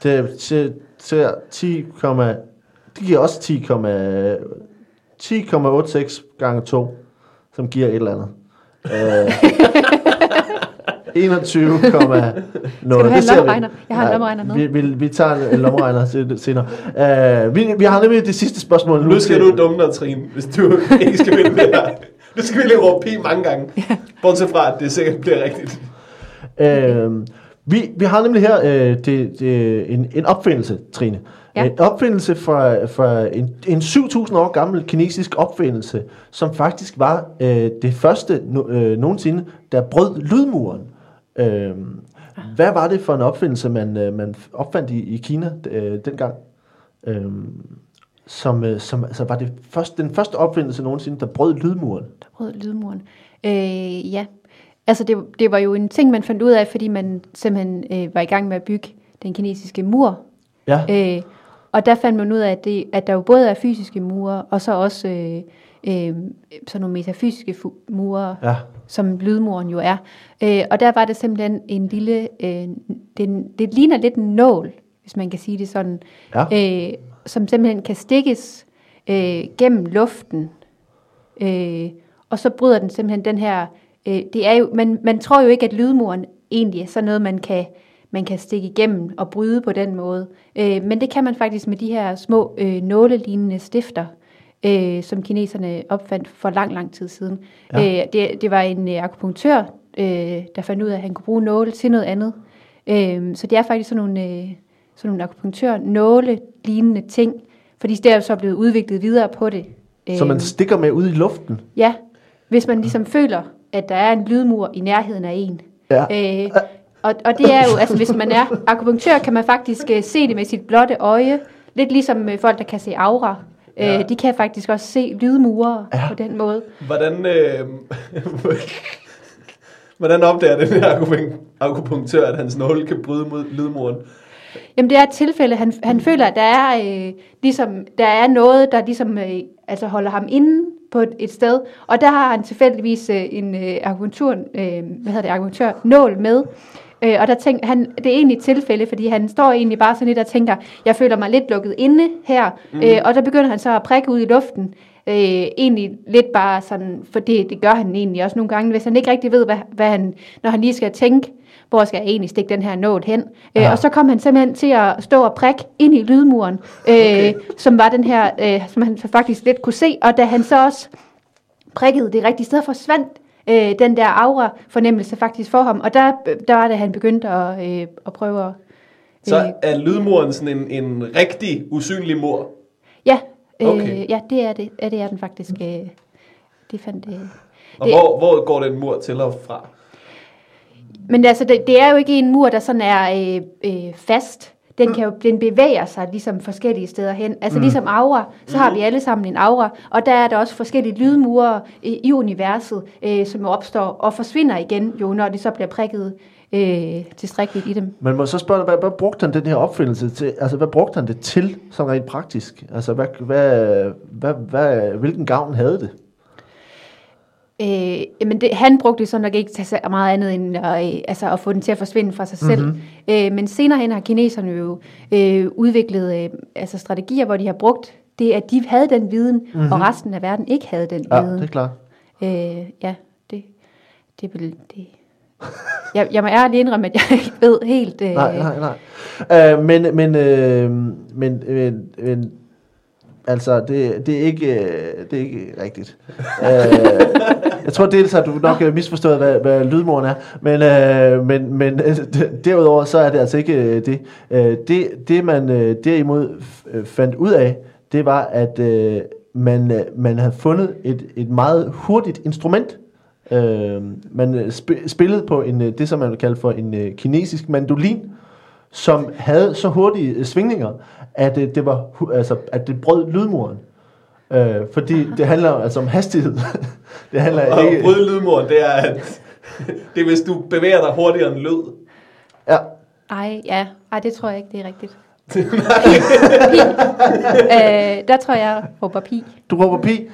[laughs] til, til, til 10, det giver også 10, 10,86 gange 2, som giver et eller andet. Øh, [laughs] 21, Skal du have en lommeregner? Jeg har en lommeregner med. Vi, vi, vi tager en, lommeregner senere. Uh, vi, vi har nemlig det sidste spørgsmål. Nu skal du dumme dig, Trine, hvis du ikke skal vinde det her. Du skal virkelig råbe pi mange gange. Bortset fra, at det sikkert bliver rigtigt. Uh, vi, vi har nemlig her uh, det, det, en, en opfindelse, Trine. Ja. En opfindelse fra, fra en, en 7.000 år gammel kinesisk opfindelse, som faktisk var uh, det første no, uh, nogensinde, der brød lydmuren. Uh, hvad var det for en opfindelse, man, uh, man opfandt i, i Kina uh, dengang? Uh, som, uh, som altså var det første, den første opfindelse nogensinde, der brød lydmuren. Der brød lydmuren. Øh, ja, altså det, det var jo en ting, man fandt ud af, fordi man simpelthen øh, var i gang med at bygge den kinesiske mur. Ja. Øh, og der fandt man ud af, at, det, at der jo både er fysiske mure, og så også øh, øh, sådan nogle metafysiske mure, Ja. som lydmuren jo er. Øh, og der var det simpelthen en lille, øh, den, det ligner lidt en nål, hvis man kan sige det sådan, Ja. øh, som simpelthen kan stikkes øh, gennem luften. Øh, og så bryder den simpelthen den her, øh, det er jo, man, man tror jo ikke, at lydmuren egentlig er sådan noget, man kan, man kan stikke igennem og bryde på den måde. Øh, men det kan man faktisk med de her små øh, nålelignende stifter, øh, som kineserne opfandt for lang, lang tid siden. Ja. Øh, det, det var en øh, akupunktør, øh, der fandt ud af, at han kunne bruge nåle til noget andet. Øh, så det er faktisk sådan nogle, øh, sådan nogle akupunktør nåle lignende ting, fordi det er jo så blevet udviklet videre på det. Så man Øhm, stikker med ud i luften. Ja, hvis man ligesom føler, at der er en lydmur i nærheden af en. Ja. Øh, og, og det er jo, altså hvis man er akupunktør, kan man faktisk uh, se det med sit blotte øje. Lidt ligesom uh, folk, der kan se aura. Ja. Øh, de kan faktisk også se lydmure Ja. på den måde. Hvordan, øh, [laughs] hvordan opdager den her akupunk- akupunktør, at hans nåle kan bryde mod lydmuren? Jamen det er et tilfælde, han, han føler, at der er, øh, ligesom, der er noget, der ligesom øh, altså holder ham inde på et, et sted. Og der har han tilfældigvis øh, en øh, akupunktur, øh, hvad hedder det, akupunktør, nål med. Øh, og der tænk, han, det er egentlig et tilfælde, fordi han står egentlig bare sådan lidt og tænker, jeg føler mig lidt lukket inde her. Mm. Øh, og der begynder han så at prikke ud i luften. Øh, egentlig lidt bare sådan, for det, det gør han egentlig også nogle gange, hvis han ikke rigtig ved, hvad, hvad han, når han lige skal tænke, hvor skal jeg egentlig stikke den her nål hen? Ja. Ja. Øh, og så kom han simpelthen til at stå og prikke ind i lydmuren, øh, okay. som var den her, øh, som han faktisk lidt kunne se, og da han så også prikkede det rigtige sted, forsvandt øh, den der aura-fornemmelse faktisk for ham, og der, der var det, han begyndte at, øh, at prøve at... Så er lydmuren sådan en, en rigtig usynlig mur? Ja, øh, Okay. ja, det er det, ja, det er den faktisk. Øh, det fandt det. Og Det- hvor, hvor går den mur til og fra? Men altså, det, det er jo ikke en mur, der sådan er øh, øh, fast. Den, kan jo, den bevæger sig ligesom forskellige steder hen. Altså mm. ligesom aura, så har vi alle sammen en aura, og der er der også forskellige lydmure i, i universet, øh, som opstår og forsvinder igen, jo når de så bliver prikket øh, tilstrækkeligt i dem. Man må så spørge, hvad, hvad brugte han den her opfindelse til? Altså, hvad brugte han det til, sådan rent praktisk? Altså, hvad, hvad, hvad, hvad, hvilken gavn havde det? Øh, men det, han brugte det så nok ikke til meget andet end at, øh, altså at få den til at forsvinde fra sig selv. Mm-hmm. Øh, men senere hen har kineserne jo øh, udviklet øh, altså strategier, hvor de har brugt det, at de havde den viden, mm-hmm. og resten af verden ikke havde den Ja, viden. det er klart. Øh, ja, det, det vil det. Jeg, jeg må ærligt indrømme, at jeg ikke ved helt. Øh, Nej, nej, nej. Øh, men, men, øh, men, men, men, altså, det, det, er ikke, øh, det er ikke rigtigt. øh, jeg tror dels, at du nok har misforstået, hvad, hvad lydmoren er, men, øh, men, men øh, derudover, så er det altså ikke øh, det. Øh, det. Det, man øh, derimod fandt ud af, det var, at øh, man, man havde fundet et, et meget hurtigt instrument, Øh, man sp- spillede på en, øh, det, som man vil kalde for en øh, kinesisk mandolin, som havde så hurtige øh, svingninger, at øh, det var altså at det brød lydmuren. Øh, fordi det handler altså om hastighed. [laughs] det handler Og ikke... bryde lydmuren, det er, at [laughs] det er, hvis du bevæger dig hurtigere end lyd. Ja, Ej, ja. Ej, det tror jeg ikke, det er rigtigt. [laughs] pi. Øh, der tror jeg, jeg råber pi. du råber pi.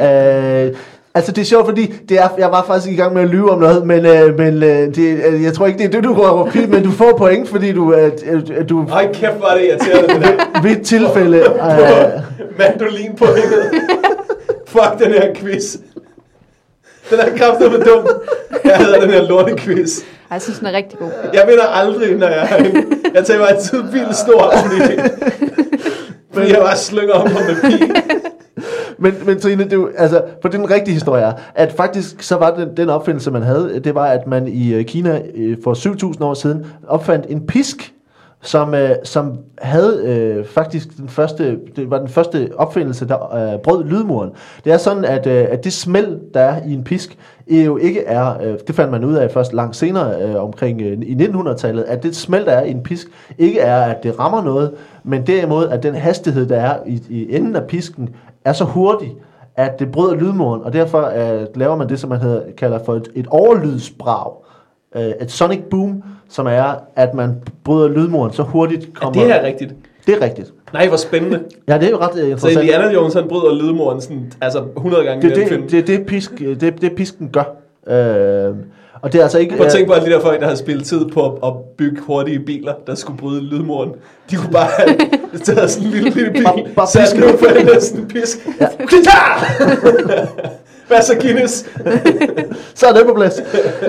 Øh, altså det er sjovt, fordi det er, jeg var faktisk i gang med at lyve om noget, men, øh, men øh, det, øh, jeg tror ikke, det er det, du råber pi, men du får point, fordi du, øh, øh, du Ej, kæft, er det irriterende, det der. ved et tilfælde... [laughs] Øh, Mandolin på Fuck den her quiz. Den er kraftet med dum. Jeg hader den her lortequiz. Ej, jeg synes, den er rigtig god. Jeg vinder aldrig, når jeg er herinde. Jeg tager mig altid vildt stor, fordi, [laughs] fordi jeg bare slynger om mig med pi. Men, men Trine, det, er jo- altså, for den rigtige historie er, at faktisk så var den, den opfindelse, man havde, det var, at man i øh, Kina øh, for 7.000 år siden opfandt en pisk, som, øh, som havde øh, faktisk den første, det var den første opfindelse, der øh, brød lydmuren. Det er sådan, at, øh, at det smæld, der er i en pisk, øh, jo ikke er, øh, det fandt man ud af først langt senere øh, omkring øh, i 1900-tallet, at det smæld, der er i en pisk, ikke er, at det rammer noget, men derimod, at den hastighed, der er i, i enden af pisken, er så hurtig, at det bryder lydmuren, og derfor øh, laver man det, som man hedder, kalder for et, et overlydsbrag. Øh, et sonic boom, som er, at man bryder lydmuren så hurtigt Er kommer... det her rigtigt? Det er rigtigt. Nej, hvor spændende. Ja, det er jo ret øh, Så interessant. Indiana Jones, han bryder lydmuren sådan, altså 100 gange det, i den det, film. det, det, pisk, det, det pisken gør. Øh, og det er altså ikke... Prøv at tænke på alle de der folk, der har spillet tid på at, at bygge hurtige biler, der skulle bryde lydmuren. De kunne bare [laughs] have taget sådan en lille, lille bil, Bare- bare sat for enden af sådan en pisk. Ja. [laughs] Hvad så Guinness? [laughs] Så er det på plads.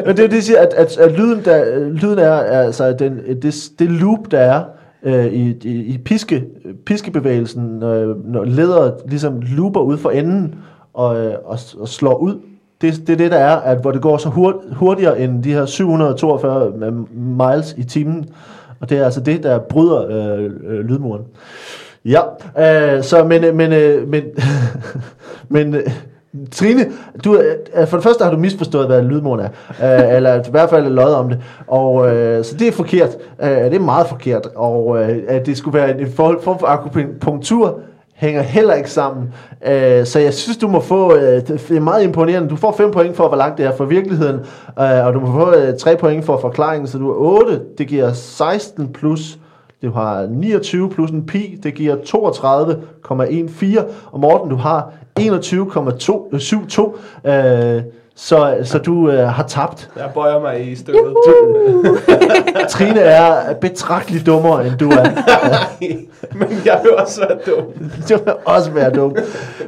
Men det er det, siger, at, at, at lyden, der, lyden er altså den, det, det loop, der er øh, i, i, i piske, piskebevægelsen, øh, når ledere ligesom looper ud for enden og, øh, og, og slår ud. Det, det er det, der er, at hvor det går så hurt, hurtigere end de her 742 øh, miles i timen. Og det er altså det, der bryder øh, øh, lydmuren. Ja, øh, så men, øh, men, øh, men, [laughs] men øh, Trine, du, øh, øh, for det første har du misforstået, hvad lydmuren er, øh, eller i hvert fald løjet om det, og øh, så det er forkert, øh, det er meget forkert, og øh, at det skulle være en form form for akupunktur, hænger heller ikke sammen. Øh, så jeg synes, du må få, øh, det er meget imponerende, du får 5 point for, hvor langt det er fra virkeligheden, øh, og du må få øh, 3 point for forklaringen, så du er 8, det giver 16 plus, du har 29 plus en pi, det giver 32,14, og Morten, du har 21,72, øh, så, så du øh, har tabt. Jeg bøjer mig i støvet. [laughs] Trine er betragteligt dummere, end du er. [laughs] Men jeg vil også være dum. det vil også være dumt.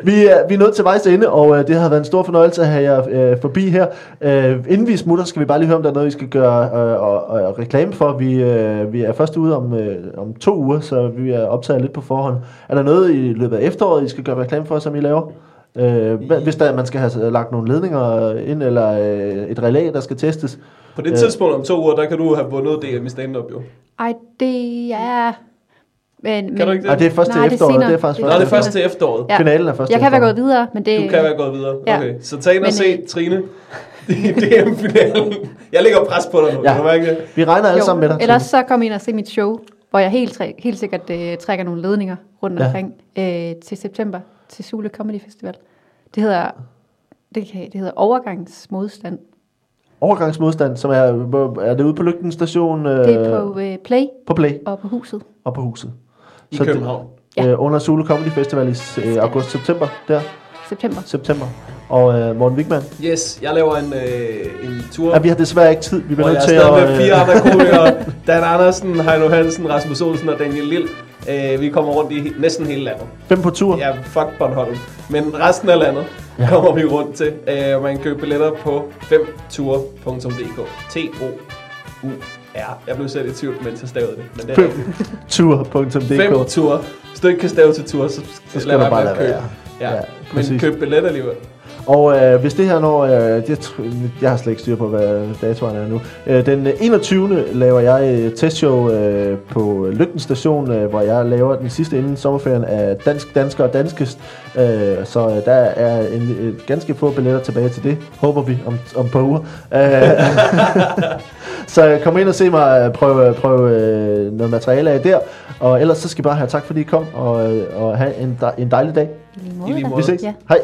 Vi er, vi er nået til vejs ende, og øh, det har været en stor fornøjelse at have jer øh, forbi her. Øh, inden vi smutter, skal vi bare lige høre, om der er noget, vi skal gøre øh, og, og reklame for. Vi, øh, vi er først ude om, øh, om to uger, så vi er optaget lidt på forhånd. Er der noget i løbet af efteråret, I skal gøre reklame for, som I laver? Øh, hvis der, man skal have lagt nogle ledninger ind, eller øh, et relæ, der skal testes. På det Øh. tidspunkt om to uger, der kan du have vundet DM i stand-up jo. Ej, det er... Men, Kan du ikke det? Ej, det er først til Nej, det er efteråret. senere. Det er faktisk Det er det er først til efteråret. Ja. Finalen er først Jeg kan være efteråret. gået videre, men det... Du kan være gået videre. Ja. Okay, så tag ind og Men, se øh, Trine [laughs] i DM-finalen. Jeg lægger pres på dig nu. Ja. Kan du mærke det? Vi regner alle sammen med dig. Ellers så kom ind og se mit show, hvor jeg helt, helt sikkert øh, trækker nogle ledninger rundt ja. omkring øh, til september til Sule Comedy Festival. Det hedder, det, kan, det hedder overgangsmodstand. Overgangsmodstand, som er, er det ude på Lygten station? Øh, Det er på øh, Play på Play og på huset. og på huset. I Så det- København. Ja. Øh, under Zulu Comedy Festival i øh, august-september, der, September. september. Og øh, Morten Wigman. Yes, jeg laver en, øh, en tur. Ja, vi har desværre ikke tid. Vi bliver jeg nødt er til at... med fire andre [laughs] komikere. Dan Andersen, Heino Hansen, Rasmus Olsen og Daniel Lille. Øh, vi kommer rundt i næsten hele landet. Fem på tur. Ja, fuck Bornholm. Men resten af landet Ja. kommer vi rundt til. Øh, man kan købe billetter på 5tour.dk. T-O-U-R. Jeg blev selv i tvivl, mens jeg stavede det. Men det er. Tur.dk. 5 tour. Hvis du ikke kan stave til tur, så, Så skal du bare lade være. Ja, Ja, men køb billet alligevel. Og øh, hvis det her når, øh, jeg, tr- jeg har slet ikke styr på, hvad datoren er nu. Øh, den 21. laver jeg et testshow øh, på Lygten Station, øh, hvor jeg laver den sidste inden sommerferien af Dansk, Dansker og Danskest. Øh, så øh, der er en, et ganske få billetter tilbage til det, håber vi, om, om et par uger. Øh, [laughs] så kom ind og se mig øh, prøve, prøve øh, noget materiale af der. Og ellers så skal I bare have tak, fordi I kom, og, øh, og have en, dej- en dejlig dag. I lige måde. Vi ses. Ja. Hej.